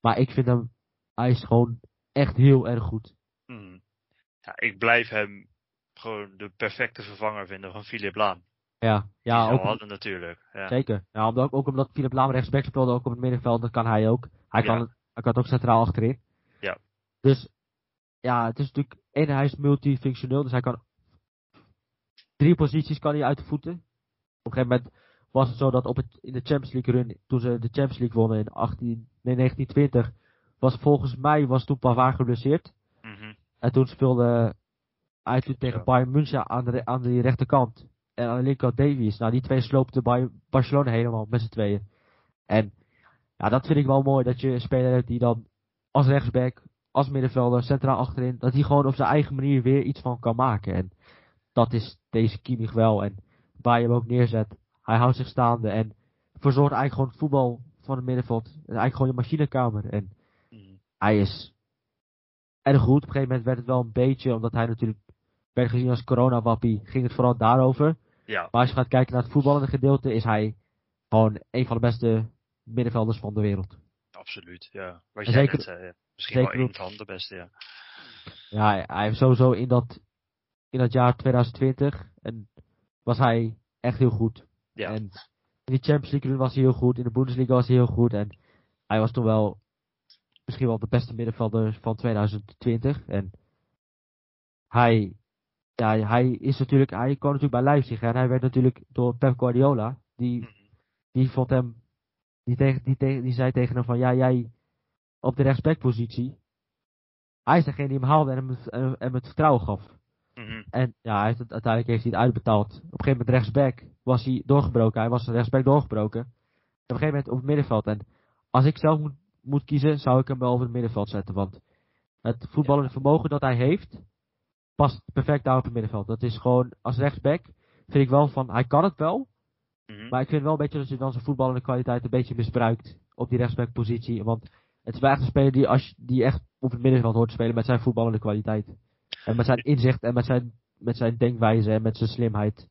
Maar ik vind hem, hij is gewoon echt heel erg goed. Mhm. Ja, ik blijf hem gewoon de perfecte vervanger vinden van Philip Laan. Ja, Die ja ook, hadden natuurlijk. Ja. zeker. Ja, omdat, ook omdat Philip Laam rechtsback speelde, ook op het middenveld, dat kan hij ook. Hij kan, Ja. hij kan ook centraal achterin. Ja. Dus, ja, het is natuurlijk, één, hij is multifunctioneel, dus hij kan drie posities kan hij uit de voeten. Op een gegeven moment was het zo dat op het, in de Champions League run, toen ze de Champions League wonnen in 18, nee, 1920, was volgens mij, was toen Pavard geblesseerd. Mhm. En toen speelde hij toen tegen Ja. Bayern München aan de, aan de rechterkant. En de linkerkant Davies. Nou, die twee sloopten bij Barcelona helemaal met z'n tweeën. En ja, dat vind ik wel mooi. Dat je een speler hebt die dan als rechtsback, als middenvelder, centraal achterin, dat hij gewoon op zijn eigen manier weer iets van kan maken. En dat is deze Kimmich wel. En waar je hem ook neerzet, hij houdt zich staande en verzorgt eigenlijk gewoon het voetbal van het middenveld. Eigenlijk gewoon je machinekamer. En Mhm. hij is erg goed. Op een gegeven moment werd het wel een beetje, omdat hij natuurlijk werd gezien als coronawappie, ging het vooral daarover. Ja, Maar als je gaat kijken naar het voetballende gedeelte, is hij gewoon een van de beste middenvelders van de wereld. absoluut. Ja. Wat jij zeker- net zei, ja. Misschien wel ook- van de beste, ja. Ja, hij, hij heeft sowieso in dat, in dat jaar 2020 en was hij echt heel goed. Ja. En in de Champions League was hij heel goed, in de Bundesliga was hij heel goed. En hij was toen wel misschien wel de beste middenvelder van 2020. En hij, ja, hij is natuurlijk, hij kwam natuurlijk bij Leipzig en hij werd natuurlijk door Pep Guardiola, die, Mhm. die vond hem, die, tegen, die, tegen, die zei tegen hem van, ja, jij op de rechtsbackpositie, hij is degene die hem haalde en hem, het- en hem het vertrouwen gaf. Mhm. En ja, hij heeft het, uiteindelijk heeft hij het uitbetaald. Op een gegeven moment rechtsback was hij doorgebroken. Hij was rechtsback doorgebroken. En op een gegeven moment op het middenveld. En als ik zelf moet, moet kiezen, zou ik hem wel over het middenveld zetten. Want het voetballende vermogen dat hij heeft, past perfect daar op het middenveld. Dat is gewoon, als rechtsback, vind ik wel van, hij kan het wel. Mhm. Maar ik vind wel een beetje dat je dan zijn voetballende kwaliteit een beetje misbruikt op die rechtsbackpositie. Want het is wel echt een speler die, als, die echt op het middenveld hoort te spelen met zijn voetballende kwaliteit. En met zijn inzicht en met zijn, met zijn denkwijze en met zijn slimheid.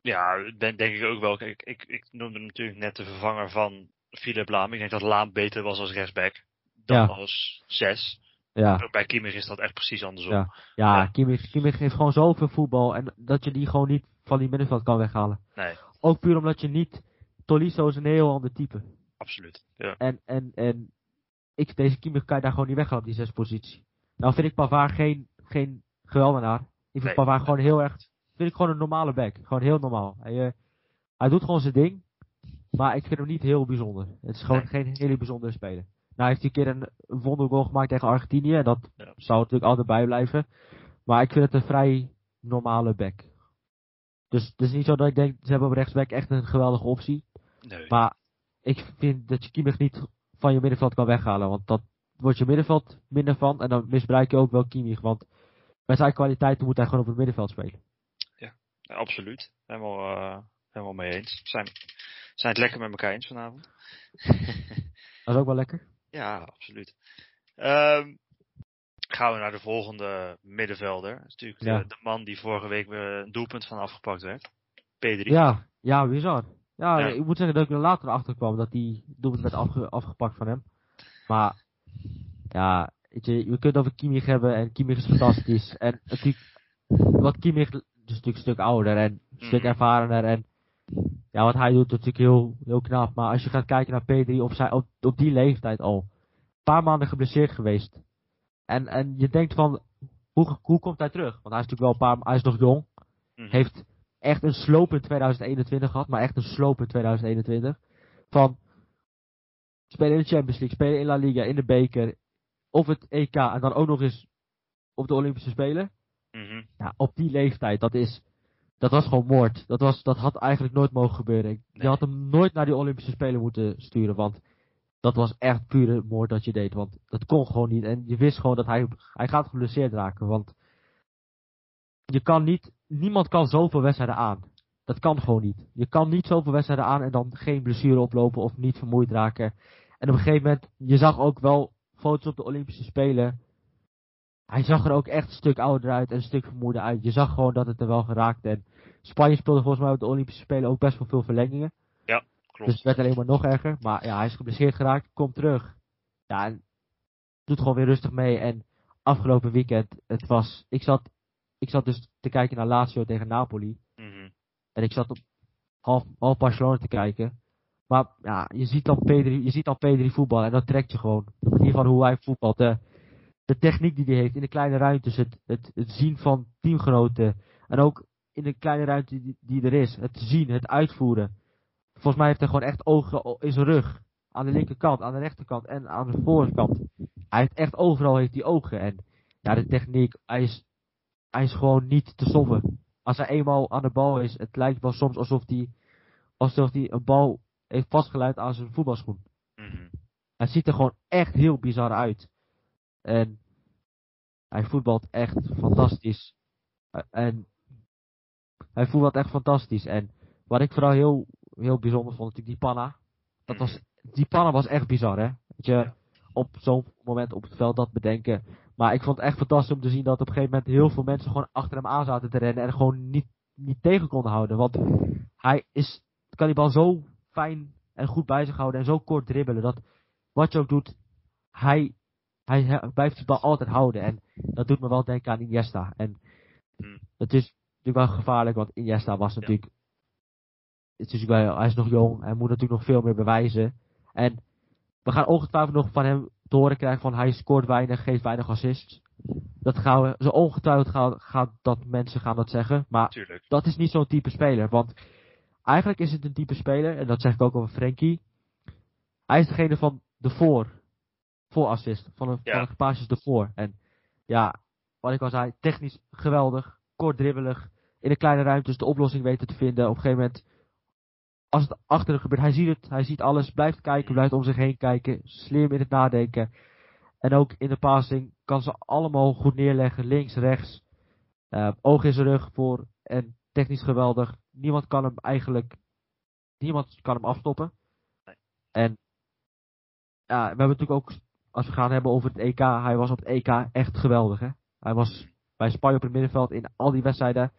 Ja, ben, denk ik ook wel. Kijk, ik, ik noemde hem natuurlijk net de vervanger van Philip Laam. Ik denk dat Laam beter was als rechtsback dan Ja. als zes. Ja, Bij Kimmich is dat echt precies andersom. Ja. ja, Ja. Kimmich, Kimmich heeft gewoon zoveel voetbal. En dat je die gewoon niet van die middenveld kan weghalen. Nee, Ook puur omdat je niet. Tolisso is een heel ander type. absoluut. Ja. En, en, en ik, deze Kimmich kan je daar gewoon niet weghalen op die zespositie. Nou vind ik Pavard geen, geen geweldenaar. Ik vind Nee, Pavard gewoon heel erg, vind ik gewoon een normale back. Gewoon heel normaal. Hij, eh, hij doet gewoon zijn ding, maar ik vind hem niet heel bijzonder. Het is gewoon Nee. geen hele bijzondere speler. Nou heeft hij een keer een wondergoal gemaakt tegen Argentinië, en dat Ja. zou natuurlijk altijd bij blijven. Maar ik vind het een vrij normale back. Dus het is niet zo dat ik denk, ze hebben op rechtsback echt een geweldige optie. Nee. Maar ik vind dat je Kimmich niet van je middenveld kan weghalen. Want dat wordt je middenveld minder van. En dan misbruik je ook wel Kimmich. Want met zijn kwaliteiten moet hij gewoon op het middenveld spelen. Ja, absoluut. Helemaal, eh, helemaal mee eens. Zijn, zijn het lekker met elkaar eens vanavond? Dat is ook wel lekker. Ja, absoluut. Ehm, gaan we naar de volgende middenvelder. Dat is natuurlijk Ja. de, de man die vorige week weer een doelpunt van afgepakt werd. P3. Ja, ja, bizar. Ja, Ja. ik moet zeggen dat ik er later achter kwam dat die doelpunt werd afge- afgepakt van hem. Maar, ja, weet je, je kunt het over Kimmich hebben en Kimmich is fantastisch. en natuurlijk, wat Kimmich is natuurlijk een stuk ouder en een stuk Mhm. ervarener en ja, wat hij doet is natuurlijk heel, heel knap. Maar als je gaat kijken naar P3 op, zijn, op, op die leeftijd al, een paar maanden geblesseerd geweest. En, en je denkt van, hoe, hoe komt hij terug? Want hij is natuurlijk wel een paar, hij is nog jong Mhm. heeft echt een sloop in 2021 gehad, maar echt een sloop in 2021. Van spelen in de Champions League, spelen in La Liga, in de beker, of het EK en dan ook nog eens op de Olympische Spelen. Mhm. Ja, op die leeftijd, dat is, dat was gewoon moord. Dat, was, dat had eigenlijk nooit mogen gebeuren. Je Nee. had hem nooit naar die Olympische Spelen moeten sturen, want dat was echt pure moord dat je deed. Want dat kon gewoon niet. En je wist gewoon dat hij, hij gaat geblesseerd raken. Want je kan niet, niemand kan zoveel wedstrijden aan. Dat kan gewoon niet. Je kan niet zoveel wedstrijden aan en dan geen blessure oplopen of niet vermoeid raken. En op een gegeven moment, je zag ook wel foto's op de Olympische Spelen. Hij zag er ook echt een stuk ouder uit en een stuk vermoeider uit. Je zag gewoon dat het er wel geraakt. En Spanje speelde volgens mij op de Olympische Spelen ook best wel veel verlengingen. Klopt. Dus het werd alleen maar nog erger. Maar ja, hij is geblesseerd geraakt, komt terug. Ja, en doet gewoon weer rustig mee. En afgelopen weekend, het was. Ik zat, ik zat dus te kijken naar Lazio tegen Napoli. Mhm. En ik zat op half, half Barcelona te kijken. Maar ja, je ziet dan P3, je ziet dan P3 voetballen en dat trekt je gewoon. De manier van hoe hij voetbalt. De, de techniek die hij heeft in de kleine ruimtes. Het, het, het zien van teamgenoten. En ook in de kleine ruimte die, die er is. Het zien, het uitvoeren. Volgens mij heeft hij gewoon echt ogen in zijn rug. Aan de linkerkant, aan de rechterkant en aan de voorkant. Hij heeft echt overal heeft hij ogen. En ja, de techniek, hij is, hij is gewoon niet te stoppen. Als hij eenmaal aan de bal is, het lijkt wel soms alsof hij, alsof hij een bal heeft vastgeleid aan zijn voetbalschoen. Mhm. Hij ziet er gewoon echt heel bizar uit. En hij voetbalt echt fantastisch. Eh, En hij voetbalt echt fantastisch. En wat ik vooral heel, heel bijzonder vond, natuurlijk die panna. Dat was, die panna was echt bizar, hè. Weet je, op zo'n moment op het veld dat bedenken. Maar ik vond het echt fantastisch om te zien dat op een gegeven moment heel veel mensen gewoon achter hem aan zaten te rennen. En gewoon niet, niet tegen konden houden. Want hij is, kan die bal zo fijn en goed bij zich houden en zo kort dribbelen. Dat wat je ook doet, hij, hij, blijft die bal altijd houden. En dat doet me wel denken aan Iniesta. En Hmm. het is natuurlijk wel gevaarlijk, want Iniesta was natuurlijk. Het is natuurlijk wel, hij is nog jong, hij moet natuurlijk nog veel meer bewijzen. En we gaan ongetwijfeld nog van hem te horen krijgen van hij scoort weinig, geeft weinig assists. Dat gaan we, zo ongetwijfeld gaan, gaan dat mensen gaan dat zeggen. Maar Tuurlijk. dat is niet zo'n type speler. Want eigenlijk is het een type speler, en dat zeg ik ook over Frenkie. Hij is degene van de voor. Voor assist. Van een, Ja. van een passes de voor. En ja, wat ik al zei, technisch geweldig. Kort dribbelig. In een kleine ruimtes de oplossing weten te vinden. Op een gegeven moment, als het achter hem gebeurt, hij ziet het. Hij ziet alles. Blijft kijken, blijft om zich heen kijken. Slim in het nadenken. En ook in de passing kan ze allemaal goed neerleggen. Links, rechts. Eh, oog in zijn rug voor. En technisch geweldig. Niemand kan hem eigenlijk. Niemand kan hem afstoppen. En. Ja, we hebben natuurlijk ook. Als we gaan hebben over het EK. Hij was op het EK echt geweldig. Hè? Hij was bij Spanje op het middenveld in al die wedstrijden.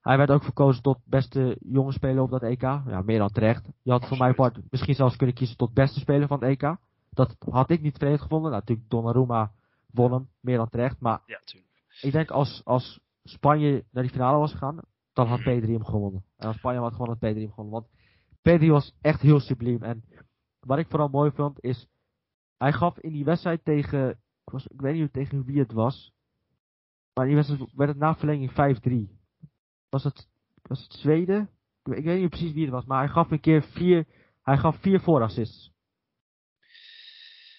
Hij werd ook verkozen tot beste jonge speler op dat EK. Ja, meer dan terecht. Je had voor mij Absoluut. part misschien zelfs kunnen kiezen tot beste speler van het EK. Dat had ik niet vreemd gevonden. Nou, natuurlijk Donnarumma won hem, meer dan terecht. Maar Ja, ik denk als, als Spanje naar die finale was gegaan, dan had Mhm. P3 hem gewonnen. En als Spanje had gewonnen, had P3 hem gewonnen. Want P3 was echt heel subliem. En wat ik vooral mooi vond, is... Hij gaf in die wedstrijd tegen... Ik, was, ik weet niet tegen wie het was. Maar die wedstrijd werd het na verlenging 5-3. Was het, was het Zweden? Ik, ik weet niet precies wie het was, maar hij gaf een keer vier, hij gaf vier voorassists.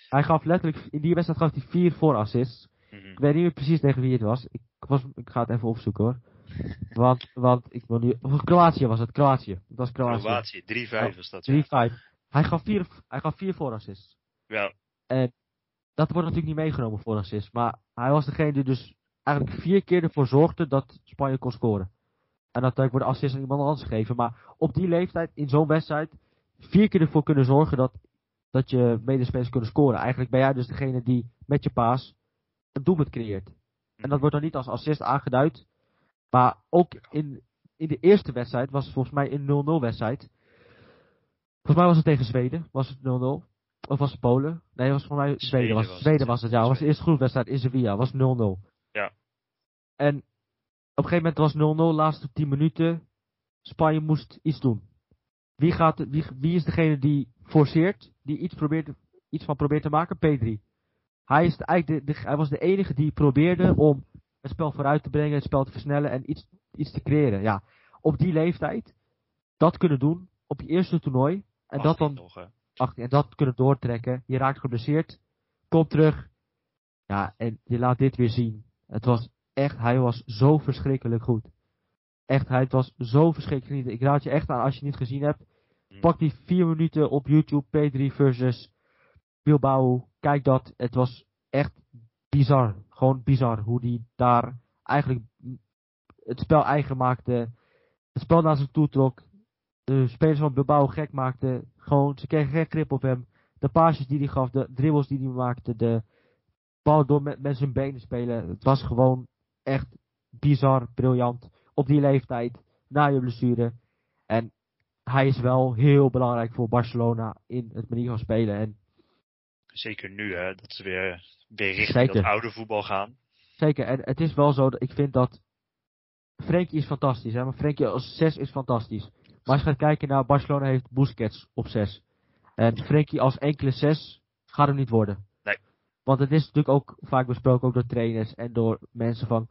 Hij gaf letterlijk, in die wedstrijd gaf hij vier voorassists. Mhm. Ik weet niet meer precies tegen wie het was. Ik, was, ik ga het even opzoeken hoor. Want, want ik wil nu, of Kroatië was het, Kroatië. Het was Kroatië. Kroatië, 3-5 was dat. 3-5. Ja. Hij gaf vier, hij gaf vier voorassists. ja. Dat wordt natuurlijk niet meegenomen voor assist. Maar hij was degene die dus eigenlijk vier keer ervoor zorgde dat Spanje kon scoren. En natuurlijk wordt assist aan iemand anders gegeven. Maar op die leeftijd, in zo'n wedstrijd, vier keer ervoor kunnen zorgen dat, dat je medespelers kunnen scoren. Eigenlijk ben jij dus degene die met je paas een doelpunt creëert. En dat wordt dan niet als assist aangeduid. Maar ook in, in de eerste wedstrijd was het volgens mij een 0-0 wedstrijd. Volgens mij was het tegen Zweden, was het 0-0. Of was het Polen? Nee, het was volgens mij Zweden. Zweden was, was het. Zweden was het, ja. Het was de eerste groepswedstrijd in Sevilla, was 0-0. Ja. En op een gegeven moment was 0-0, laatste 10 minuten. Spanje moest iets doen. Wie, gaat, wie, wie is degene die forceert, die iets, probeert, iets van probeert te maken? P3. Hij, is de, eigenlijk de, de- hij was de enige die probeerde om het spel vooruit te brengen, het spel te versnellen en iets, iets te creëren. Ja, op die leeftijd, dat kunnen doen, op je eerste toernooi, en dat 18 dan nog. 18, en dat kunnen doortrekken. Je raakt geblesseerd, komt terug, ja, en je laat dit weer zien. Het was echt, hij was zo verschrikkelijk goed. Echt, hij was zo verschrikkelijk niet. Ik raad je echt aan, als je het niet gezien hebt, Hm. pak die vier minuten op YouTube, P3 versus Bilbao. Kijk dat, het was echt bizar. Gewoon bizar hoe die daar eigenlijk het spel eigen maakte. Het spel naar zich toe trok. De spelers van Bilbao gek maakte. Gewoon, ze kregen geen grip op hem. De paasjes die hij gaf, de dribbles die hij maakte, de bal door met, met zijn benen spelen. Het was gewoon echt bizar, briljant. Op die leeftijd, na je blessure. En hij is wel heel belangrijk voor Barcelona in het manier van spelen. En Zeker nu, hè, dat ze weer, weer richting Zeker. dat oude voetbal gaan. zeker, en het is wel zo dat ik vind dat Frenkie is fantastisch, hè, maar Frenkie als 6 is fantastisch. Maar als je gaat kijken naar Barcelona heeft Busquets op 6. En Frenkie als enkele 6 gaat hem niet worden. Nee. Want het is natuurlijk ook vaak besproken, ook door trainers en door mensen van...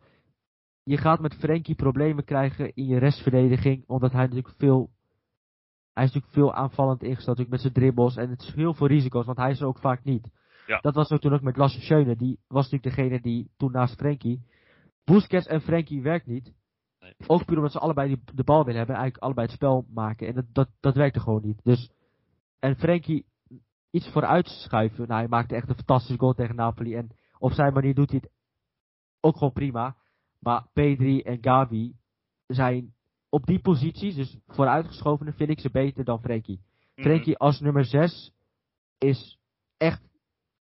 Je gaat met Frenkie problemen krijgen in je restverdediging, omdat hij natuurlijk veel... Hij is natuurlijk veel aanvallend ingesteld, natuurlijk met zijn dribbles. En het is heel veel risico's, want hij is er ook vaak niet. Ja. Dat was ook toen ook met Lasse Schöne. Die was natuurlijk degene die toen naast Frenkie... Busquets en Frenkie werkt niet. Nee. Ook puur omdat ze allebei die, de bal willen hebben. en Eigenlijk allebei het spel maken. En dat, dat, dat werkte gewoon niet. Dus, en Frenkie iets vooruit schuiven. Nou, hij maakte echt een fantastische goal tegen Napoli. En op zijn manier doet hij het ook gewoon prima. Maar P3 en Gavi zijn op die posities, dus vooruitgeschovenen, vind ik ze beter dan Frenkie. Mhm. Frenkie als nummer 6 is echt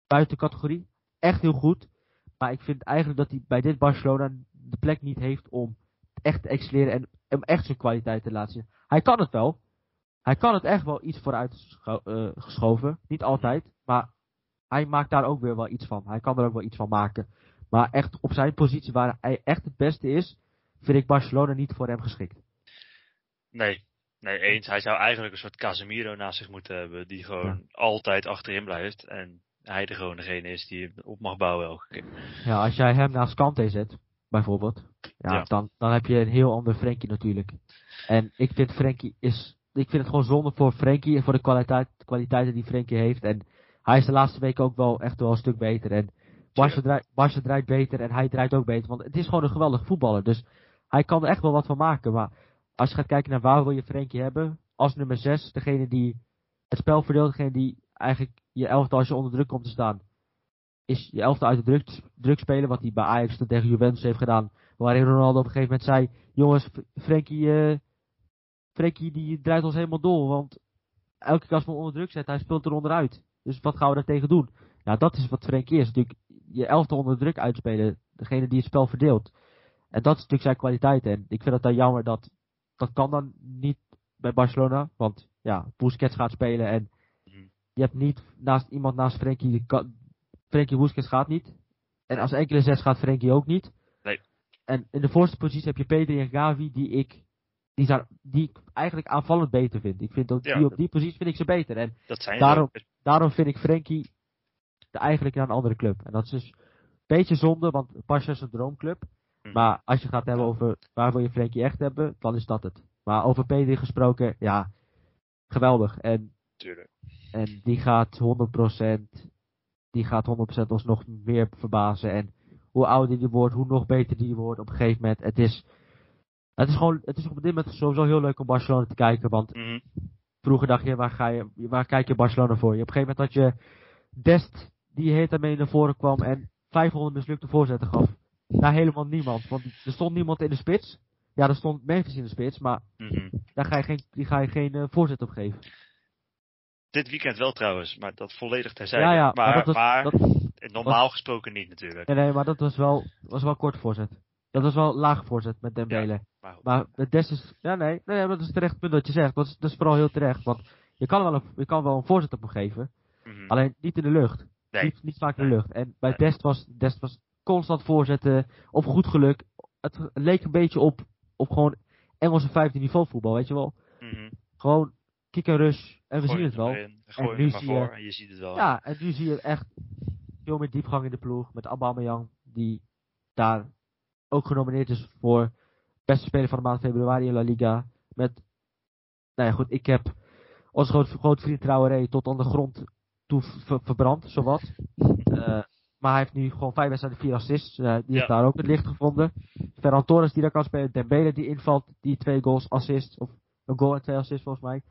buiten categorie. Echt heel goed. Maar ik vind eigenlijk dat hij bij dit Barcelona de plek niet heeft om echt te excelleren en om echt zijn kwaliteit te laten zien. Hij kan het wel. Hij kan het echt wel iets vooruit eh, geschoven. Niet altijd. Maar hij maakt daar ook weer wel iets van. Hij kan er ook wel iets van maken. Maar echt op zijn positie waar hij echt het beste is, vind ik Barcelona niet voor hem geschikt. Nee, nee, eens. Hij zou eigenlijk een soort Casemiro naast zich moeten hebben, die gewoon altijd achterin blijft. En hij er gewoon degene is die op mag bouwen elke keer. Ja, als jij hem naast Kante zet, bijvoorbeeld, ja, Ja. Dan, dan heb je een heel ander Frenkie natuurlijk. En ik vind Frenkie is, ik vind het gewoon zonde voor Frenkie en voor de kwaliteit, kwaliteiten die Frenkie heeft. En hij is de laatste weken ook wel echt wel een stuk beter. En Barca draait, Barca draait beter en hij draait ook beter. Want het is gewoon een geweldige voetballer. Dus hij kan er echt wel wat van maken. Maar als je gaat kijken naar waar wil je Frenkie hebben, als nummer 6, degene die het spel verdeelt, degene die eigenlijk je elftal als je onder druk komt te staan, is je elftal uit de druk, druk spelen, wat hij bij Ajax tegen Juventus heeft gedaan, waarin Ronaldo op een gegeven moment zei, jongens, Frenkie, eh, Frenkie die draait ons helemaal door, want elke keer als we onder druk zetten, hij speelt er onderuit. Dus wat gaan we daar tegen doen? Ja, dat is wat Frenkie is, natuurlijk je elftal onder druk uitspelen, degene die het spel verdeelt. En dat is natuurlijk zijn kwaliteit. En ik vind het dan jammer dat dat kan dan niet bij Barcelona. Want ja, Busquets gaat spelen en je hebt niet naast iemand naast Frenkie. Frenkie Busquets gaat niet. En als enkele zes gaat Frenkie ook niet. En in de voorste positie heb je Pedri en Gavi die ik die, zijn, die ik eigenlijk aanvallend beter vind. Ik vind dat Ja, die op die positie vind ik ze beter. En Dat zijn Daarom- daarom vind ik Frenkie de eigenlijk naar een andere club. En dat is dus een beetje zonde, want Barca is een droomclub. Mhm. Maar als je gaat hebben over waar wil je Frenkie echt hebben, dan is dat het. Maar over Pedri gesproken, ja, geweldig. En, Tuurlijk. en die gaat 100%, die gaat 100% ons nog meer verbazen. En hoe ouder die wordt, hoe nog beter die wordt op een gegeven moment. Het is, het is gewoon, het is op dit moment sowieso heel leuk om Barcelona te kijken. Want Mhm. vroeger dacht je, waar, ga je, waar kijk je Barcelona voor? Je, op een gegeven moment had je Dest, die heet daarmee naar voren kwam en 500 mislukte voorzetten gaf. Naar helemaal niemand. Want er stond niemand in de spits. Ja, er stond Memphis in de spits, maar Mhm. daar ga je geen, die ga je geen eh, voorzet op geven. Dit weekend wel trouwens, maar dat volledig terzijde. Ja, ja, maar, maar dat was- maar dat- normaal gesproken niet natuurlijk. Nee, nee, maar dat was wel, was wel kort voorzet. Dat was wel laag voorzet met Dembele. Maar goed. Maar met Des is, ja nee, nee, maar dat is terecht punt dat je zegt. Dat is, dat is vooral heel terecht. Want je kan wel een, je kan wel een voorzet op hem geven. Mhm. Alleen niet in de lucht. Nee. Niet, niet vaak in de lucht. En bij. Dest was, Dest was constant voorzetten. Op goed geluk. Het leek een beetje op, op gewoon Engelse vijfde niveau voetbal, weet je wel. Mhm. Gewoon kick en rush. En we Gooi zien het wel. En nu zie je- voor en je ziet het wel. Ja, en nu zie je echt veel meer diepgang in de ploeg. Met Aubameyang, die daar ook genomineerd is voor beste speler van de maand februari in La Liga. Met, nou ja goed, ik heb onze grote, grote vriend Traoré tot aan de grond toe ver- verbrand, zowat. Eh, maar hij heeft nu gewoon vijf wedstrijden, vier assists. Eh, die heeft daar ook het licht gevonden. Ferran Torres die daar kan spelen. Dembele die invalt, die twee goals, assists. Of een goal en twee assists volgens mij.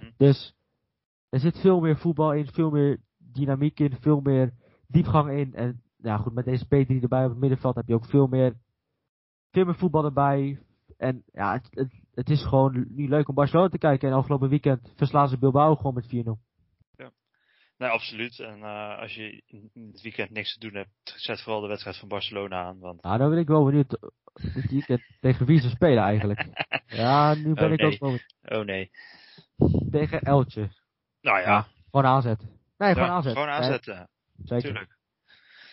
Mhm. Dus er zit veel meer voetbal in, veel meer dynamiek in, veel meer diepgang in. En ja, goed, met deze P3 erbij op het middenveld heb je ook veel meer, veel meer voetbal erbij. En ja, het, het, het is gewoon nu leuk om Barcelona te kijken. En afgelopen weekend verslaan ze Bilbao gewoon met 4-0. Nee, absoluut. En eh, als je in het weekend niks te doen hebt, zet vooral de wedstrijd van Barcelona aan. Want Nou, dan ben ik wel benieuwd eh, dit weekend tegen wie ze spelen eigenlijk. Ja, nu ben Oh, ik nee. ook wel oh nee. tegen Eltje. Nou ja, Ja, Gewoon aanzet. Nee, gewoon ja, aanzet. gewoon aanzetten. Zeker. Tuurlijk.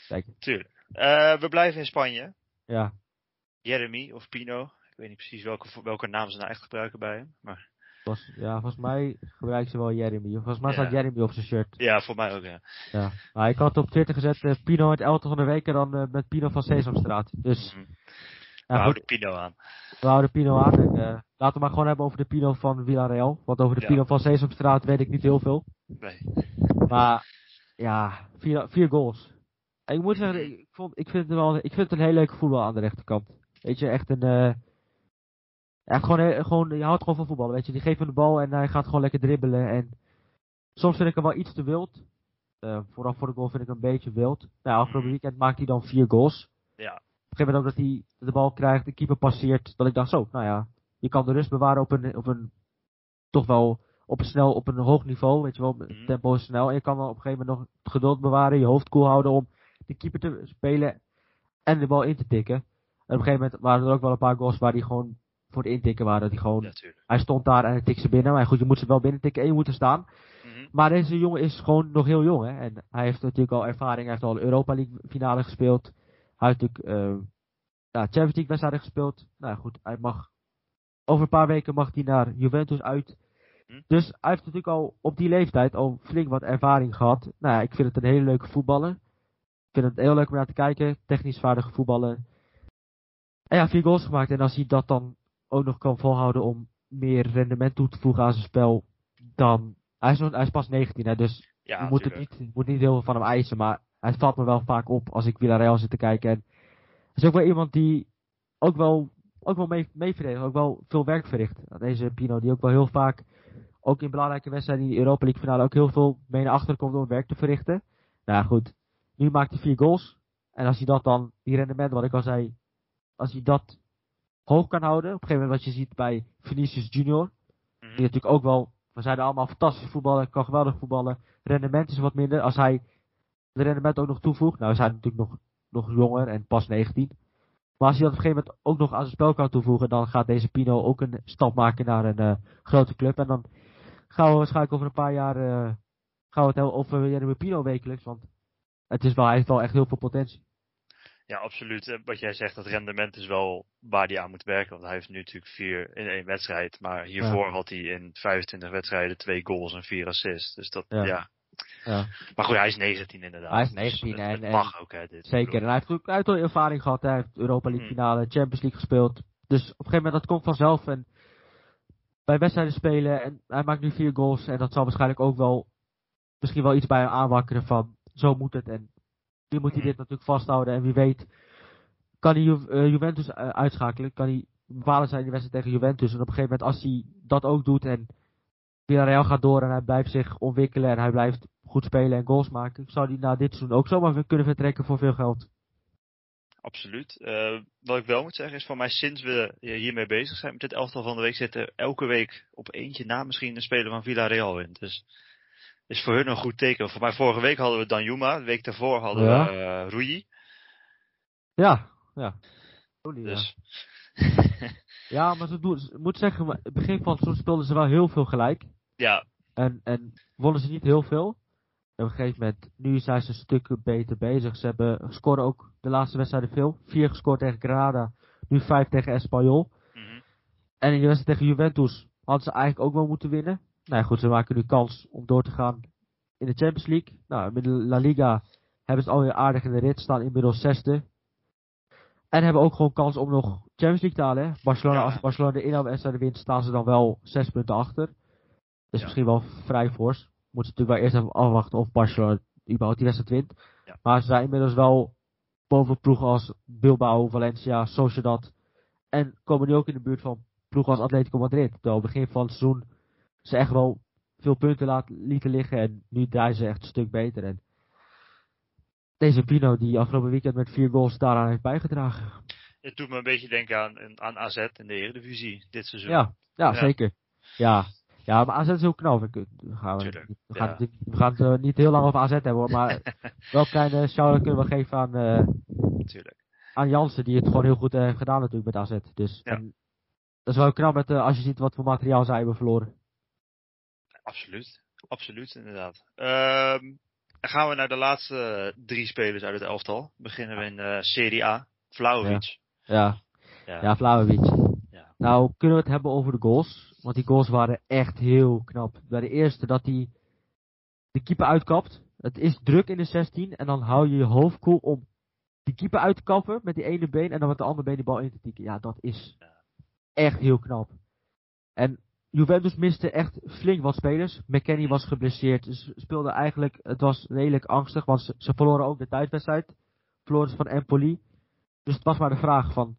Zeker. Tuurlijk. Eh, we blijven in Spanje. Ja. Jeremy of Pino. Ik weet niet precies welke, welke naam ze nou echt gebruiken bij hem. Maar Was, ja, volgens mij gebruiken ze wel Jeremy. Volgens mij Ja. staat Jeremy op zijn shirt. ja, voor mij ook ja. Ja. Maar ik had op Twitter gezet eh, Pino het elftal van de week en dan eh, met Pino van Sesamstraat. Dus Mhm. We ja, houden Pino aan. we houden Pino aan. En, laten we maar gewoon hebben over de Pino van Villarreal. Want over de Ja. Pino van Sesamstraat weet ik niet heel veel. Nee. Maar ja, vier, vier goals. En ik moet zeggen, ik, vond, ik, vind het wel, ik vind het een heel leuke voetbal aan de rechterkant. Weet je, echt een... ja, gewoon, gewoon, je houdt gewoon van voetballen, weet je. Die geeft hem de bal en hij gaat gewoon lekker dribbelen. En soms vind ik hem wel iets te wild. Eh, vooral voor de goal vind ik hem een beetje wild. Nou, afgelopen weekend maakt hij dan vier goals. Ja. Op een gegeven moment ook dat hij de bal krijgt, de keeper passeert. Dat ik dacht zo, nou ja, je kan de rust bewaren op een, op een toch wel op een snel, op een hoog niveau, weet je wel, Mhm. tempo is snel. En je kan dan op een gegeven moment nog het geduld bewaren, je hoofd koel houden om de keeper te spelen en de bal in te tikken. En op een gegeven moment waren er ook wel een paar goals waar die gewoon voor het intikken waren. Dat hij gewoon, hij stond daar en hij tikte ze binnen. Maar goed, je moet ze wel binnen tikken en je moet er staan. Mhm. Maar deze jongen is gewoon nog heel jong, hè. En hij heeft natuurlijk al ervaring. Hij heeft al Europa League finale gespeeld. Hij heeft natuurlijk ja, Champions League wedstrijden gespeeld. Nou goed, hij mag... Over een paar weken mag hij naar Juventus uit. Hm. Dus hij heeft natuurlijk al op die leeftijd al flink wat ervaring gehad. Nou ja, ik vind het een hele leuke voetballer. Ik vind het heel leuk om naar te kijken. Technisch vaardige voetballer. En ja, vier goals gemaakt. En als hij dat dan ook nog kan volhouden om meer rendement toe te voegen aan zijn spel. Dan, hij is, nog- hij is pas 19 hè, dus Ja, je moet, het niet, moet niet heel veel van hem eisen, maar hij valt me wel vaak op als ik Villarreal zit te kijken. En hij is ook wel iemand die ook wel, ook wel mee, mee verdedigt, ook wel veel werk verricht. Deze Pino, die ook wel heel vaak, ook in belangrijke wedstrijden in de Europa League finale, ook heel veel mee naar achteren komt om werk te verrichten. Nou goed, nu maakt hij vier goals. En als hij dat dan, die rendement wat ik al zei, als hij dat hoog kan houden, op een gegeven moment wat je ziet bij Vinicius Junior, Mhm. die natuurlijk ook wel, we zeiden allemaal fantastisch voetballen, kan geweldig voetballen. Rendement is wat minder. Als hij de rendement ook nog toevoegt, nou is hij natuurlijk nog, nog jonger en pas 19. Maar als hij dat op een gegeven moment ook nog aan zijn spel kan toevoegen, dan gaat deze Pino ook een stap maken naar een eh, grote club. En dan gaan we waarschijnlijk over een paar jaar, eh, gaan we het hebben over Jeremy Pino wekelijks, want het is wel, hij heeft wel echt heel veel potentie. Ja, absoluut. Eh, Wat jij zegt, dat rendement is wel waar hij aan moet werken. Want hij heeft nu natuurlijk vier in één wedstrijd. Maar hiervoor had hij in 25 wedstrijden twee goals en vier assists. Dus dat, Ja. ja. Ja. Maar goed, hij is 19 inderdaad. Hij is Dus 19 het- en- het mag ook, hè. Dit. Zeker. En hij heeft ook wel ervaring gehad. Hij heeft Europa League Hmm. finale, Champions League gespeeld. Dus op een gegeven moment, dat komt vanzelf. En bij wedstrijden spelen. En hij maakt nu vier goals. En dat zal waarschijnlijk ook wel misschien wel iets bij hem aanwakkeren van zo moet het. En nu moet hij dit natuurlijk vasthouden. En wie weet kan hij eh, Juventus eh, uitschakelen. Kan hij bepalen zijn in de wedstrijd tegen Juventus. En op een gegeven moment als hij dat ook doet en Villarreal gaat door en hij blijft zich ontwikkelen en hij blijft goed spelen en goals maken, zou hij na dit seizoen ook zomaar kunnen vertrekken voor veel geld. Absoluut. Eh, wat ik wel moet zeggen is, voor mij sinds we hiermee bezig zijn met dit elftal van de week, zit er elke week op eentje na misschien een speler van Villarreal in. Dus is voor hun een goed teken. Voor mij vorige week hadden we Danjuma, de week daarvoor hadden Ja. we eh Rui. Ja, ja. Dus Ja, maar ze doen, moet zeggen, maar het begin van het seizoen speelden ze wel heel veel gelijk. ja, En, en wonnen ze niet heel veel. En op een gegeven moment, nu zijn ze een stuk beter bezig. Ze hebben scoren ook de laatste wedstrijden veel. Vier gescoord tegen Granada, nu vijf tegen Espanyol. mhm. En in de wedstrijd tegen Juventus hadden ze eigenlijk ook wel moeten winnen. Nou ja, goed, ze maken nu kans om door te gaan in de Champions League. Nou, met de La Liga hebben ze alweer aardig in de rit, staan inmiddels zesde. En hebben ook gewoon kans om nog Champions League te halen. Hè. Barcelona, Ja. als Barcelona de inhaalwedstrijden wint, staan ze dan wel zes punten achter. Dat is Ja. misschien wel vrij fors. Moeten ze natuurlijk wel eerst even afwachten of Barcelona überhaupt die wedstrijd wint. Ja. Maar ze zijn inmiddels wel boven ploegen als Bilbao, Valencia, Sociedad. En komen nu ook in de buurt van ploegen als Atletico Madrid. Terwijl begin van het seizoen ze echt wel veel punten laten, lieten liggen. En nu draaien ze echt een stuk beter. En deze Pino die afgelopen weekend met vier goals daaraan heeft bijgedragen. het doet me een beetje denken aan, aan AZ in de Eredivisie dit seizoen. Ja, ja, Ja. zeker. Ja. Ja, maar AZ is ook knap. Gaan, we, Tuurlijk, we gaan, ja. het- we gaan het eh, niet heel lang over AZ hebben hoor. Maar wel een kleine shout-out kunnen we geven aan, eh, aan Jansen. Die het gewoon heel goed eh, heeft gedaan natuurlijk met AZ. Dus Ja. en dat is wel knap met, als je ziet wat voor materiaal zij hebben verloren. Absoluut. Absoluut, inderdaad. Ehm, dan gaan we naar de laatste drie spelers uit het elftal. Beginnen we in Serie A. Vlaovic. Ja, Ja. ja Vlaovic. Nou, kunnen we het hebben over de goals? Want die goals waren echt heel knap. Bij de eerste dat hij de keeper uitkapt. Het is druk in de 16 en dan hou je je hoofd koel om die keeper uit te kappen met die ene been en dan met de andere been die bal in te tikken. Ja, dat is echt heel knap. En Juventus miste echt flink wat spelers. McKennie was geblesseerd. Ze speelden eigenlijk, het was redelijk angstig, want ze, verloren ook de thuiswedstrijd. Verloren van Empoli. Dus het was maar de vraag van,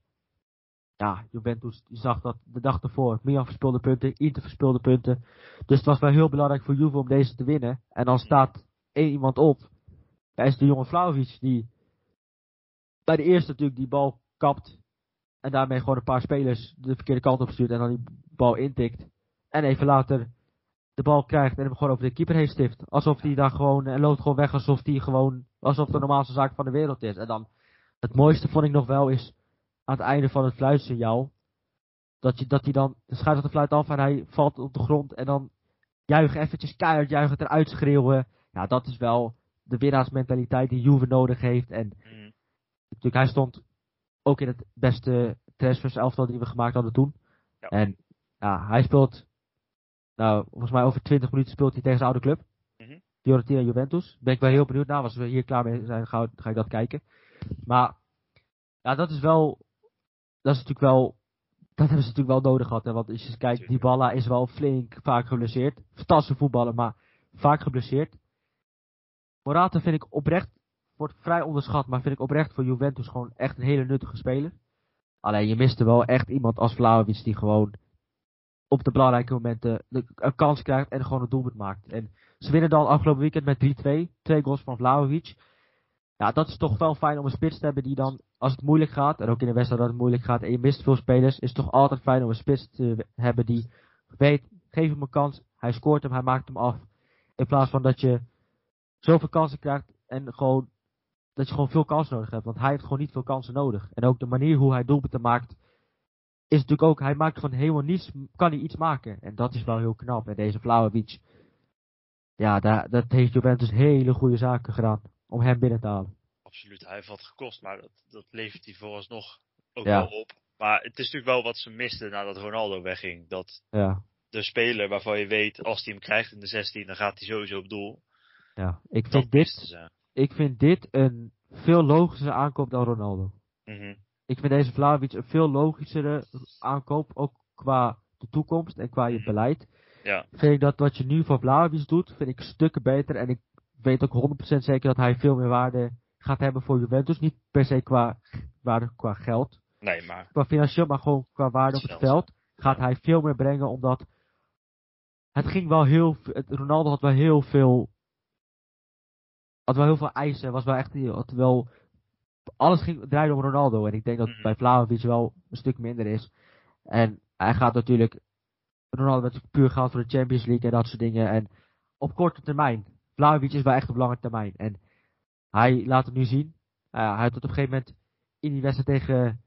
ja, Juventus zag dat de dag ervoor. Milan verspeelde punten, Inter verspeelde punten. Dus het was wel heel belangrijk voor Juve om deze te winnen. En dan staat één iemand op. Daar is de jonge Vlaovic die bij de eerste natuurlijk die bal kapt. En daarmee gewoon een paar spelers de verkeerde kant op stuurt en dan die bal intikt. En even later de bal krijgt en hem gewoon over de keeper heen stift. Alsof hij daar gewoon, en loopt gewoon weg alsof hij gewoon, alsof het de normaalste zaak van de wereld is. En dan, het mooiste vond ik nog wel is, aan het einde van het fluitsignaal, dat, je, dat hij dan, scheidsrechter de fluit af en hij valt op de grond en dan juichen, eventjes keihard juichen, eruit schreeuwen. Ja, dat is wel de winnaarsmentaliteit die Juve nodig heeft. En Mhm. natuurlijk, hij stond ook in het beste transfers elftal die we gemaakt hadden toen. Ja. En ja, hij speelt, nou, volgens mij over 20 minuten speelt hij tegen zijn oude club. Mhm. Fiorentina Juventus. Ben ik wel heel benieuwd naar. Als we hier klaar mee zijn, ga, ga ik dat kijken. Maar, ja, dat is wel, dat is natuurlijk wel, dat hebben ze natuurlijk wel nodig gehad. Hè? Want als je kijkt. Dybala is wel flink vaak geblesseerd. Fantastische voetballer, maar vaak geblesseerd. Morata vind ik oprecht, wordt vrij onderschat, maar vind ik oprecht voor Juventus gewoon echt een hele nuttige speler. Alleen je miste wel echt iemand als Vlaovic die gewoon op de belangrijke momenten de, een kans krijgt en gewoon een doelpunt maakt. En ze winnen dan afgelopen weekend met 3-2. Twee goals van Vlaovic. Ja, dat is toch wel fijn om een spits te hebben die dan, als het moeilijk gaat, en ook in de wedstrijd dat het moeilijk gaat en je mist veel spelers, is het toch altijd fijn om een spits te hebben die weet, geef hem een kans, hij scoort hem, hij maakt hem af. In plaats van dat je zoveel kansen krijgt en gewoon, dat je gewoon veel kansen nodig hebt. Want hij heeft gewoon niet veel kansen nodig. En ook de manier hoe hij doelpunten maakt, is natuurlijk ook, hij maakt van helemaal niets, kan hij iets maken. En dat is wel heel knap. En deze Vlaovic, ja, dat heeft Juventus hele goede zaken gedaan om hem binnen te halen. Absoluut, hij heeft wat gekost, maar dat, dat levert hij vooralsnog ook Ja. wel op. Maar het is natuurlijk wel wat ze misten nadat Ronaldo wegging. Dat Ja, de speler waarvan je weet, als hij hem krijgt in de 16, dan gaat hij sowieso op doel. Ja, ik Dat vind, dit, ik vind dit een veel logischer aankoop dan Ronaldo. Mhm. Ik vind deze Vlaovic een veel logischere aankoop, ook qua de toekomst en qua je Mhm. beleid. Ja. Vind ik dat wat je nu voor Vlaovic doet, vind ik stukken beter. En ik weet ook 100% zeker dat hij veel meer waarde gaat hebben voor Juventus. Niet per se qua waarde qua geld, Nee, maar qua financieel, maar gewoon qua waarde op Het veld. Gaat hij veel meer brengen, omdat het ging wel heel, Ronaldo had wel heel veel, had wel heel veel eisen. Was wel echt, had wel, alles ging, draaide om Ronaldo. En ik denk dat het Mhm. bij Vlaovic wel een stuk minder is. En hij gaat natuurlijk, Ronaldo werd puur gehaald voor de Champions League en dat soort dingen. En op korte termijn, Vlaovic is wel echt op lange termijn. En hij laat het nu zien. Uh, hij had op een gegeven moment in die wedstrijd tegen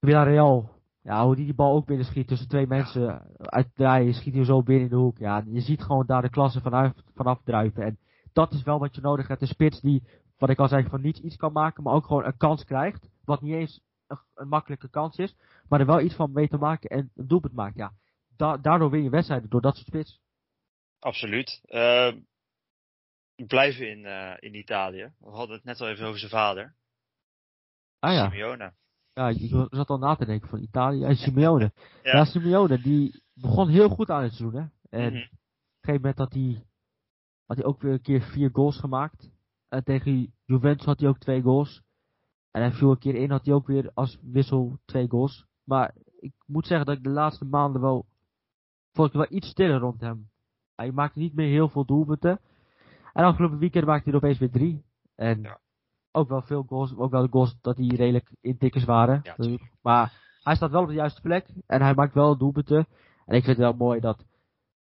Villarreal. Ja, hoe die die bal ook binnen schiet tussen twee mensen uitdraaien, schiet hij zo binnen in de hoek. Ja, je ziet gewoon daar de klasse vanaf, vanaf druipen. En dat is wel wat je nodig hebt. Een spits die, wat ik al zei, van niets iets kan maken, maar ook gewoon een kans krijgt. Wat niet eens een, makkelijke kans is, maar er wel iets van mee te maken en een doelpunt maakt. Ja, da daardoor win je wedstrijden, door dat soort spits. absoluut. Eh, blijven in, eh, in Italië. We hadden het net al even over zijn vader. Ah ja, Simeone. ja ik zat al na te denken van Italië en Simeone. Ja. Ja, Simeone, die begon heel goed aan het seizoen, hè. En Mhm. op een gegeven moment had hij, had hij ook weer een keer vier goals gemaakt. En tegen Juventus had hij ook twee goals. En hij viel een keer in, had hij ook weer als wissel twee goals. Maar ik moet zeggen dat ik de laatste maanden wel, vond ik wel iets stiller rond hem. Hij maakte niet meer heel veel doelpunten. En afgelopen weekend maakte hij er opeens weer drie. En Ja. ook wel veel goals, ook wel de goals dat die redelijk intikkers waren. Ja, maar hij staat wel op de juiste plek. En hij maakt wel doelpunten. En ik vind het wel mooi dat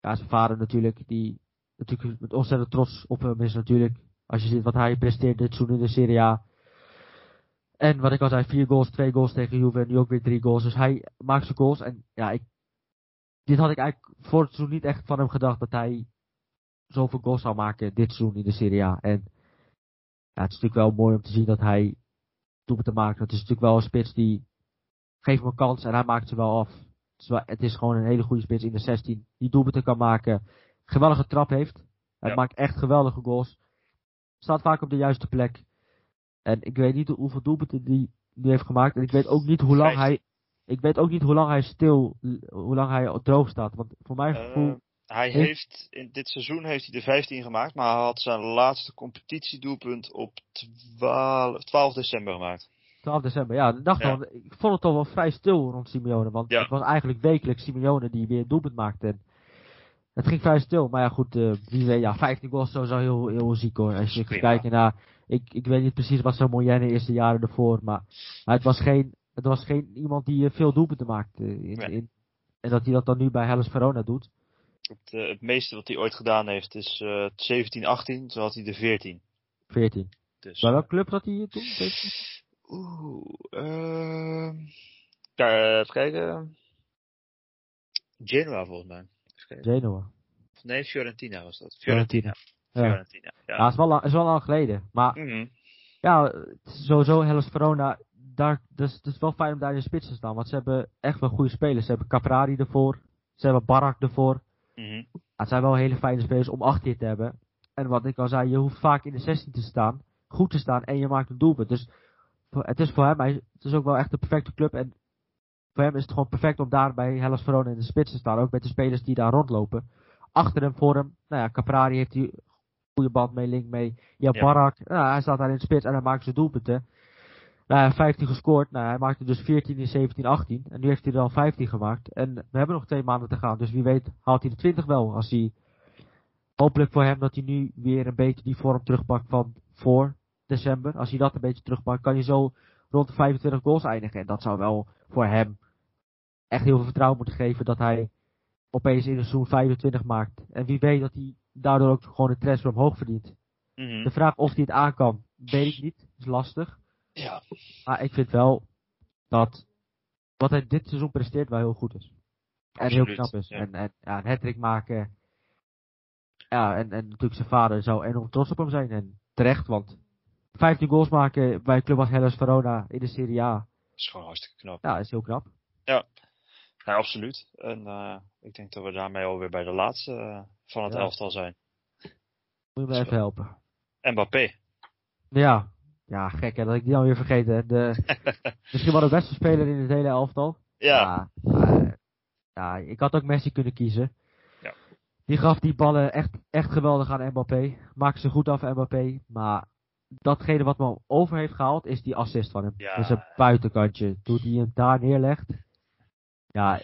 ja, zijn vader natuurlijk, die natuurlijk met ontzettend trots op hem is natuurlijk. Als je ziet wat hij presteert dit seizoen in de Serie A. En wat ik al zei, vier goals, twee goals tegen Juve en nu ook weer drie goals. Dus hij maakt zijn goals. En ja, ik, dit had ik eigenlijk voor het seizoen niet echt van hem gedacht dat hij zoveel goals zou maken dit seizoen in de Serie A. En ja, het is natuurlijk wel mooi om te zien dat hij doelpunten maakt. Het is natuurlijk wel een spits die geeft hem een kans en hij maakt ze wel af. Het is, wel, het is gewoon een hele goede spits in de 16 die doelpunten kan maken. Geweldige trap heeft. Hij Ja. maakt echt geweldige goals. Staat vaak op de juiste plek. En ik weet niet hoeveel doelpunten die nu heeft gemaakt. En ik weet ook niet hoe lang hij. Ik weet ook niet hoe lang hij stil, hoe lang hij droog staat. Want voor mijn gevoel. Eh, hij heeft- heeft, in dit seizoen heeft hij de 15 gemaakt, maar hij had zijn laatste competitiedoelpunt op 12, 12 december gemaakt. 12 december, ja. Ik dacht Ja. ik vond het toch wel vrij stil rond Simeone. Want Ja. het was eigenlijk wekelijks Simeone die weer een doelpunt maakte. En het ging vrij stil. Maar ja, goed, eh wie weet, ja, 15 goals sowieso heel, heel ziek hoor. Als je kijken naar, ik, ik weet niet precies wat zo'n Moyenne is de jaren ervoor. Maar, maar het was geen, het was geen iemand die eh, veel doelpunten maakte. In, Nee. in, en dat hij dat dan nu bij Hellas Verona doet. Het, eh, het meeste wat hij ooit gedaan heeft is eh 17, 18, zo had hij de 14. 14. Dus, Bij welke club zat hij hier toen? Oeh, ehm ja, even kijken. Genoa volgens mij. Genoa. Nee, Fiorentina was dat. Fiorentina. Fiorentina. Ja, Fiorentina, ja. ja is, wel lang, is wel lang geleden. Maar Mhm. Ja, het sowieso Hellas Verona, daar, dus, het is wel fijn om daar in de spits te staan. Want ze hebben echt wel goede spelers. Ze hebben Caprari ervoor. Ze hebben Barak ervoor. Mhm. Het zijn wel hele fijne spelers om achter je te hebben. En wat ik al zei, je hoeft vaak in de 16 te staan. Goed te staan en je maakt een doelpunt. Dus het is voor hem, het is ook wel echt de perfecte club. En voor hem is het gewoon perfect om daar bij Hellas Verona in de spits te staan. Ook met de spelers die daar rondlopen. Achter hem, voor hem. Nou ja, Caprari heeft die goede band mee, link mee. Ja, Ja. Barak, nou, hij staat daar in de spits en hij maakt zijn doelpunten. Nou, hij heeft 15 gescoord. Nou, hij maakte dus 14 in 17, 18. En nu heeft hij er al 15 gemaakt. En we hebben nog twee maanden te gaan. Dus wie weet haalt hij de 20 wel. Als hij, hopelijk voor hem dat hij nu weer een beetje die vorm terugpakt van voor december. Als hij dat een beetje terugpakt, kan hij zo rond de 25 goals eindigen. En dat zou wel voor hem echt heel veel vertrouwen moeten geven dat hij opeens in een seizoen 25 maakt. En wie weet dat hij daardoor ook gewoon de transfer omhoog verdient. Mhm. De vraag of hij het aan kan, weet ik niet. is lastig. Ja. Maar ik vind wel dat wat hij dit seizoen presteert wel heel goed is. En heel knap is. ja. En, en ja, een maken. Ja, en, en natuurlijk zijn vader zou enorm trots op hem zijn. En terecht, want 15 goals maken bij een club als Hellas Verona in de Serie A. Is gewoon hartstikke knap. Ja, is heel knap. Ja, absoluut. En eh, ik denk dat we daarmee alweer bij de laatste eh, van het Ja. elftal zijn. Moet je me even helpen. Mbappé. Ja, ja, gek hè, dat ik die dan weer vergeten. De, misschien wel de beste speler in het hele elftal. Ja. Ja, ja, ik had ook Messi kunnen kiezen. Ja. Die gaf die ballen echt, echt geweldig aan Mbappé. Maakte ze goed af Mbappé. Maar datgene wat me over heeft gehaald is die assist van hem. Ja. Dus een buitenkantje. Toen hij hem daar neerlegt. Ja,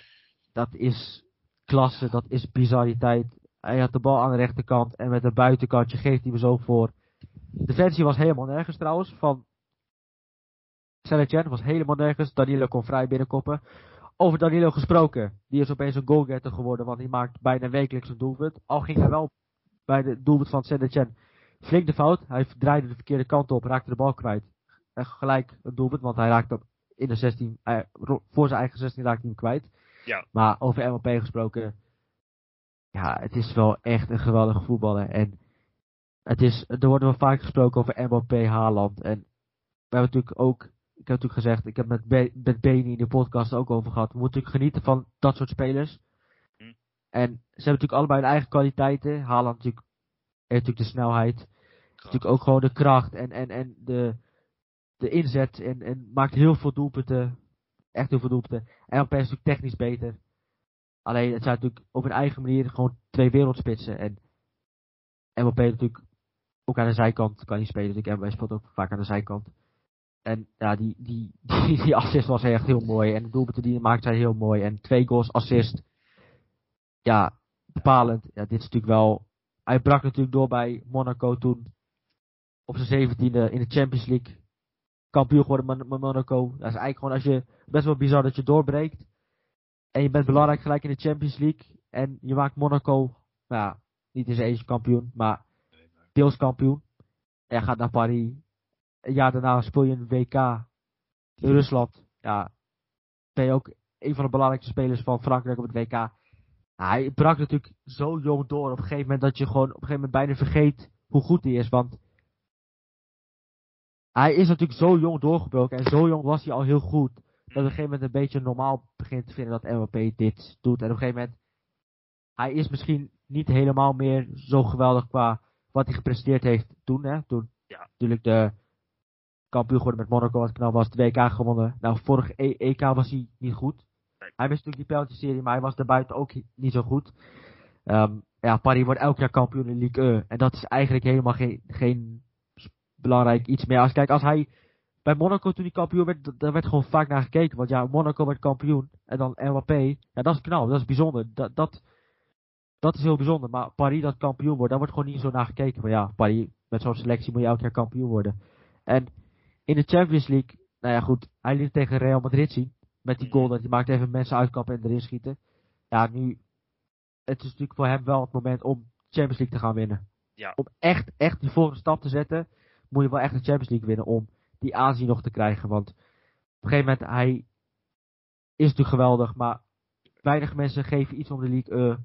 dat is klasse. Dat is bizarriteit. Hij had de bal aan de rechterkant. En met een buitenkantje geeft hij me zo voor. Defensie was helemaal nergens trouwens. Van Saint was helemaal nergens. Danilo kon vrij binnenkoppen. Over Danilo gesproken. Die is opeens een goalgetter geworden. Want die maakt bijna wekelijks een doelpunt. Al ging hij wel bij de doelpunt van saint flink de fout. Hij draaide de verkeerde kant op. Raakte de bal kwijt. En gelijk een doelpunt. Want hij raakte in de 16. eh, voor zijn eigen 16 raakte hij hem kwijt. Ja. Maar over MLP gesproken. Ja, het is wel echt een geweldige voetballer. En het is, er wordt wel vaak gesproken over Mbappé, Haaland. En we hebben natuurlijk ook, ik heb natuurlijk gezegd, ik heb met, Be met Beni in de podcast ook over gehad. We moeten natuurlijk genieten van dat soort spelers. Hm. En ze hebben natuurlijk allebei hun eigen kwaliteiten. Haaland natuurlijk, heeft natuurlijk de snelheid. Natuurlijk ook gewoon de kracht en, en, en de, de inzet. En, en maakt heel veel doelpunten. Echt heel veel doelpunten. En Mbappé is natuurlijk technisch beter. Alleen het zijn natuurlijk op hun eigen manier gewoon twee wereldspitsen. En Mbappé natuurlijk ook aan de zijkant kan hij spelen. Dus Mbappé speelt ook vaak aan de zijkant. En ja, die, die, die, assist was echt heel mooi. En de doelpunten die hij maakt zijn heel mooi. En twee goals assist. Ja, bepalend. Ja, dit is natuurlijk wel... Hij brak natuurlijk door bij Monaco toen. Op zijn zeventiende in de Champions League. Kampioen geworden met, Monaco. Dat is eigenlijk gewoon als je... Best wel bizar dat je doorbreekt. En je bent belangrijk gelijk in de Champions League. En je maakt Monaco... Nou ja, niet zijn eentje kampioen. Maar deels kampioen. En gaat naar Paris. Een jaar daarna speel je een WK in Rusland. Ja, ben je ook een van de belangrijkste spelers van Frankrijk op het WK. Hij brak natuurlijk zo jong door op een gegeven moment dat je gewoon op een gegeven moment bijna vergeet hoe goed hij is. Want hij is natuurlijk zo jong doorgebroken en zo jong was hij al heel goed. Dat op een gegeven moment een beetje normaal begint te vinden dat MLP dit doet. En op een gegeven moment, hij is misschien niet helemaal meer zo geweldig qua wat hij gepresteerd heeft toen. Hè? Toen Ja. natuurlijk de kampioen geworden met Monaco, wat knal was, de WK gewonnen. Nou, vorig E- EK was hij niet goed. Hij wist natuurlijk die penalty-serie, maar hij was daarbuiten ook niet zo goed. Ehm, ja, Paris wordt elk jaar kampioen in Ligue 1. En dat is eigenlijk helemaal geen, geen belangrijk iets meer. Als, kijk, als hij bij Monaco toen hij kampioen werd, daar werd gewoon vaak naar gekeken. Want ja, Monaco werd kampioen. En dan Mbappé. Ja, dat is knal. Dat is bijzonder. Dat, dat, dat is heel bijzonder. Maar Paris dat kampioen wordt, daar wordt gewoon niet zo naar gekeken. Maar ja, Paris, met zo'n selectie moet je elk jaar kampioen worden. En in de Champions League, nou ja goed, hij liet tegen Real Madrid zien. Met die goal dat hij maakt even mensen uitkappen en erin schieten. Ja, nu, het is natuurlijk voor hem wel het moment om Champions League te gaan winnen. Ja. Om echt, echt die volgende stap te zetten, moet je wel echt de Champions League winnen om die aanzien nog te krijgen. Want op een gegeven moment, hij is natuurlijk geweldig, maar weinig mensen geven iets om de League.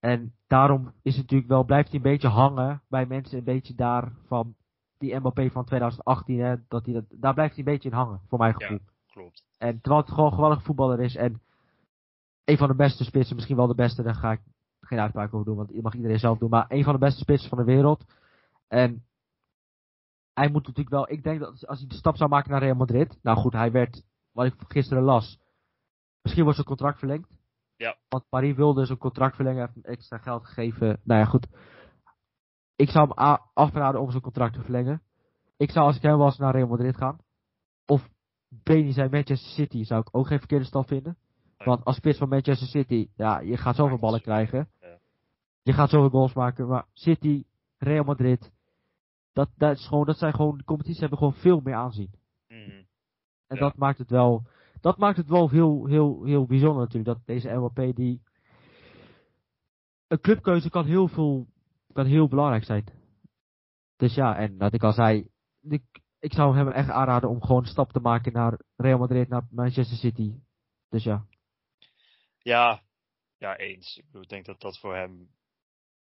En daarom is het natuurlijk wel, blijft hij een beetje hangen bij mensen een beetje daar van die Mbappé van 2018. Hè, dat hij dat, daar blijft hij een beetje in hangen, voor mijn Ja. gevoel. Klopt. En terwijl het gewoon een geweldige voetballer is en een van de beste spitsen, misschien wel de beste, daar ga ik geen uitspraak over doen, want dat mag iedereen zelf doen, maar een van de beste spitsen van de wereld. En hij moet natuurlijk wel, ik denk dat als hij de stap zou maken naar Real Madrid, nou goed, hij werd, wat ik gisteren las, misschien wordt zijn contract verlengd. Ja. Want Paris wilde zijn contract verlengen, heeft hem extra geld gegeven. Nou ja, goed. Ik zou hem afraden om zijn contract te verlengen. Ik zou als ik hem was naar Real Madrid gaan. Of Beni zei Manchester City, zou ik ook geen verkeerde stap vinden. Want als spits van Manchester City, ja, je gaat zoveel ballen krijgen. Je gaat zoveel goals maken. Maar City, Real Madrid, dat, dat, is gewoon, dat zijn gewoon, de competities hebben gewoon veel meer aanzien. Mhm. En Ja. dat maakt het wel, dat maakt het wel heel, heel, heel bijzonder natuurlijk. Dat deze MLP die, een clubkeuze kan heel veel, kan heel belangrijk zijn. Dus ja, en wat ik al zei, ik, zou hem echt aanraden om gewoon een stap te maken naar Real Madrid, naar Manchester City. Dus ja. Ja, ja, eens. Ik bedoel, ik denk dat dat voor hem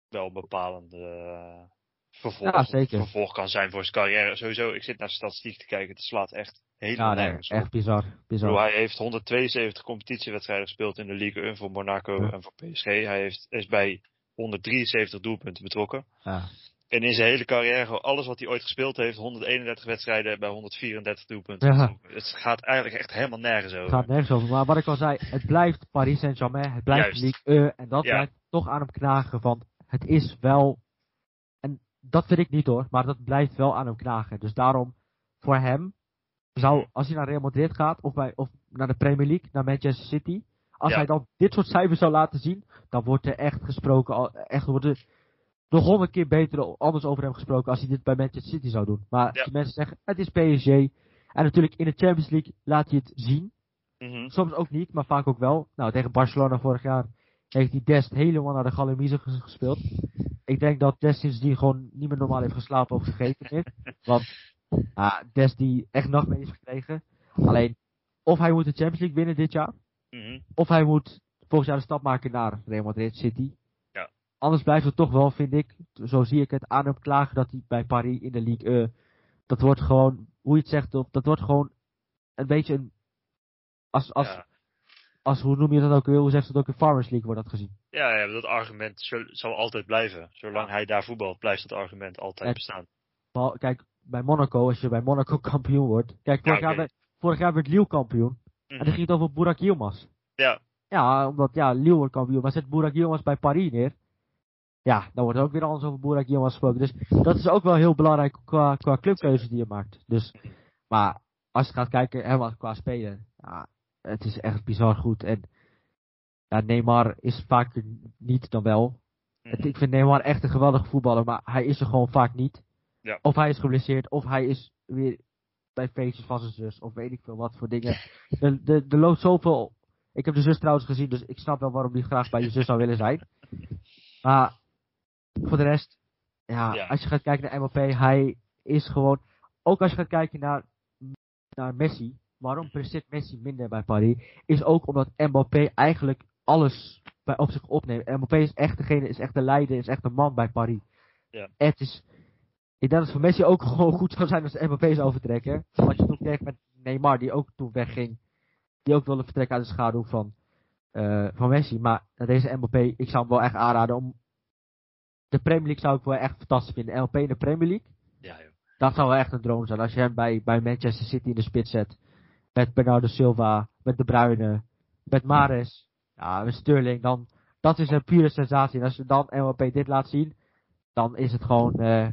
wel bepalende eh, vervolg, Ja, zeker. vervolg kan zijn voor zijn carrière. Sowieso, ik zit naar statistiek te kijken. Het slaat echt helemaal Ja, nee, nergens op. echt bizar. Bedoel, bizar. hij heeft 172 competitiewedstrijden gespeeld in de Ligue 1 voor Monaco Ja. en voor PSG. Hij heeft, is bij 173 doelpunten betrokken. Ja. En in zijn hele carrière, alles wat hij ooit gespeeld heeft, 131 wedstrijden bij 134 doelpunten. Ja. Het gaat eigenlijk echt helemaal nergens over. Het gaat nergens over. Maar wat ik al zei, het blijft Paris Saint-Germain. Het blijft Juist. Ligue 1. En dat blijft toch aan hem knagen. Want het is wel. Dat vind ik niet hoor. Maar dat blijft wel aan hem knagen. Dus daarom, voor hem. Zou, als hij naar Real Madrid gaat. Of, bij, of naar de Premier League. Naar Manchester City. Als Ja. hij dan dit soort cijfers zou laten zien. Dan wordt er echt gesproken. Echt wordt er nog honderd keer beter anders over hem gesproken. Als hij dit bij Manchester City zou doen. Maar Ja. die mensen zeggen. Het is PSG. En natuurlijk in de Champions League laat hij het zien. Mhm. Soms ook niet, maar vaak ook wel. Nou, tegen Barcelona vorig jaar heeft hij Dest helemaal naar de galamiezen ges- gespeeld. Ik denk dat Dest sindsdien gewoon niet meer normaal heeft geslapen of gegeten heeft. Want ah, Dest die echt nachtmerries heeft gekregen. Alleen, of hij moet de Champions League winnen dit jaar. Mhm. Of hij moet volgend jaar de stap maken naar Real Madrid City. Ja. Anders blijft het toch wel, vind ik, zo zie ik het, aan hem klagen dat hij bij Paris in de League, eh, dat wordt gewoon, hoe je het zegt, dat dat wordt gewoon een beetje een, als, als, Ja. Als, hoe noem je dat ook weer, hoe zegt ze dat ook in Farmers League wordt dat gezien. Ja, ja, dat argument zal, zal altijd blijven. Zolang hij daar voetbalt, blijft dat argument altijd bestaan. Maar kijk, bij Monaco, als je bij Monaco kampioen wordt, kijk, vorig, jaar, werd- vorig jaar werd Lille kampioen, en dan Mhm. ging het over Burak Yilmaz. Ja, Ja, omdat, ja, Lille wordt kampioen, maar zet Burak Yilmaz bij Paris neer. Ja, dan wordt er ook weer anders over Burak Yilmaz gesproken. Dus dat is ook wel heel belangrijk qua, qua clubkeuze die je maakt. Dus, maar als je gaat kijken, helemaal qua spelen, ja, het is echt bizar goed. En ja, Neymar is vaak niet dan wel. Mhm. Het- Ik vind Neymar echt een geweldige voetballer, maar hij is er gewoon vaak niet. Ja. Of hij is geblesseerd, of hij is weer bij feestjes van zijn zus, of weet ik veel wat voor dingen. Er, er, er loopt zoveel. Ik heb de zus trouwens gezien, dus ik snap wel waarom hij graag bij je zus zou willen zijn. Maar voor de rest, ja, Ja. als je gaat kijken naar MLP, hij is gewoon. Ook als je gaat kijken naar, naar Messi, waarom presteert Messi minder bij Paris? Is ook omdat Mbappé eigenlijk alles bij, op zich opneemt. Mbappé is echt degene, is echt de leider, is echt de man bij Paris. Ja. Het is, ik denk dat het voor Messi ook gewoon goed zou zijn als Mbappé zou vertrekken. Wat je toen kreeg met Neymar, die ook toen wegging. Die ook wilde vertrekken uit de schaduw van, eh, van Messi. Maar deze Mbappé, ik zou hem wel echt aanraden om... De Premier League zou ik wel echt fantastisch vinden. Mbappé in de Premier League. ja joh. Dat zou wel echt een droom zijn. Als je hem bij, bij Manchester City in de spits zet. Met Bernardo Silva, met De Bruyne, met Mares, ja, met Sterling. Dan, dat is een pure sensatie. En als je dan MLP dit laat zien, dan is het gewoon, eh,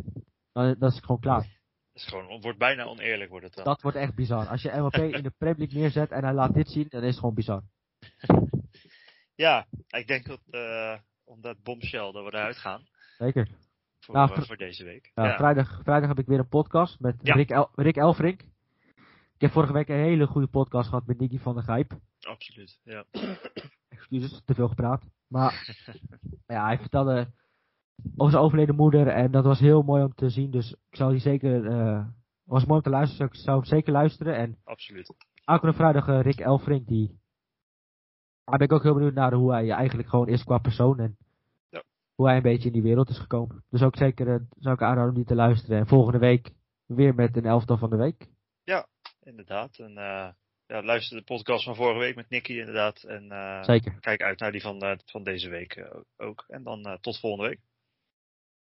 dan, dan is het gewoon klaar. Het is gewoon, wordt bijna oneerlijk wordt het dan. Dat wordt echt bizar. Als je MLP in de Premier League neerzet en hij laat dit zien, dan is het gewoon bizar. Ja, ik denk dat, eh om dat bombshell dat we eruit gaan. Zeker. Voor, Nou, eh, voor deze week. Ja, Ja, Vrijdag, vrijdag heb ik weer een podcast met Ja. Rick, El, Rick Elfrink. Ik heb vorige week een hele goede podcast gehad met Nicky van der Gijp. absoluut. Ja. excuses, te veel gepraat. Maar ja, hij vertelde over zijn overleden moeder en dat was heel mooi om te zien. Dus ik zou die zeker, eh was mooi om te luisteren, dus ik zou hem zeker luisteren. En Absoluut. aankomende vrijdag eh, Rick Elfrink, die, daar ben ik ook heel benieuwd naar hoe hij eigenlijk gewoon is qua persoon en Ja. hoe hij een beetje in die wereld is gekomen. Dus ook zeker, eh, zou ik aanraden om die te luisteren. En volgende week weer met een elftal van de week. Inderdaad. En eh ja, luister de podcast van vorige week met Nicky inderdaad. En eh, Zeker. kijk uit naar die van, eh, van deze week ook. En dan tot volgende week.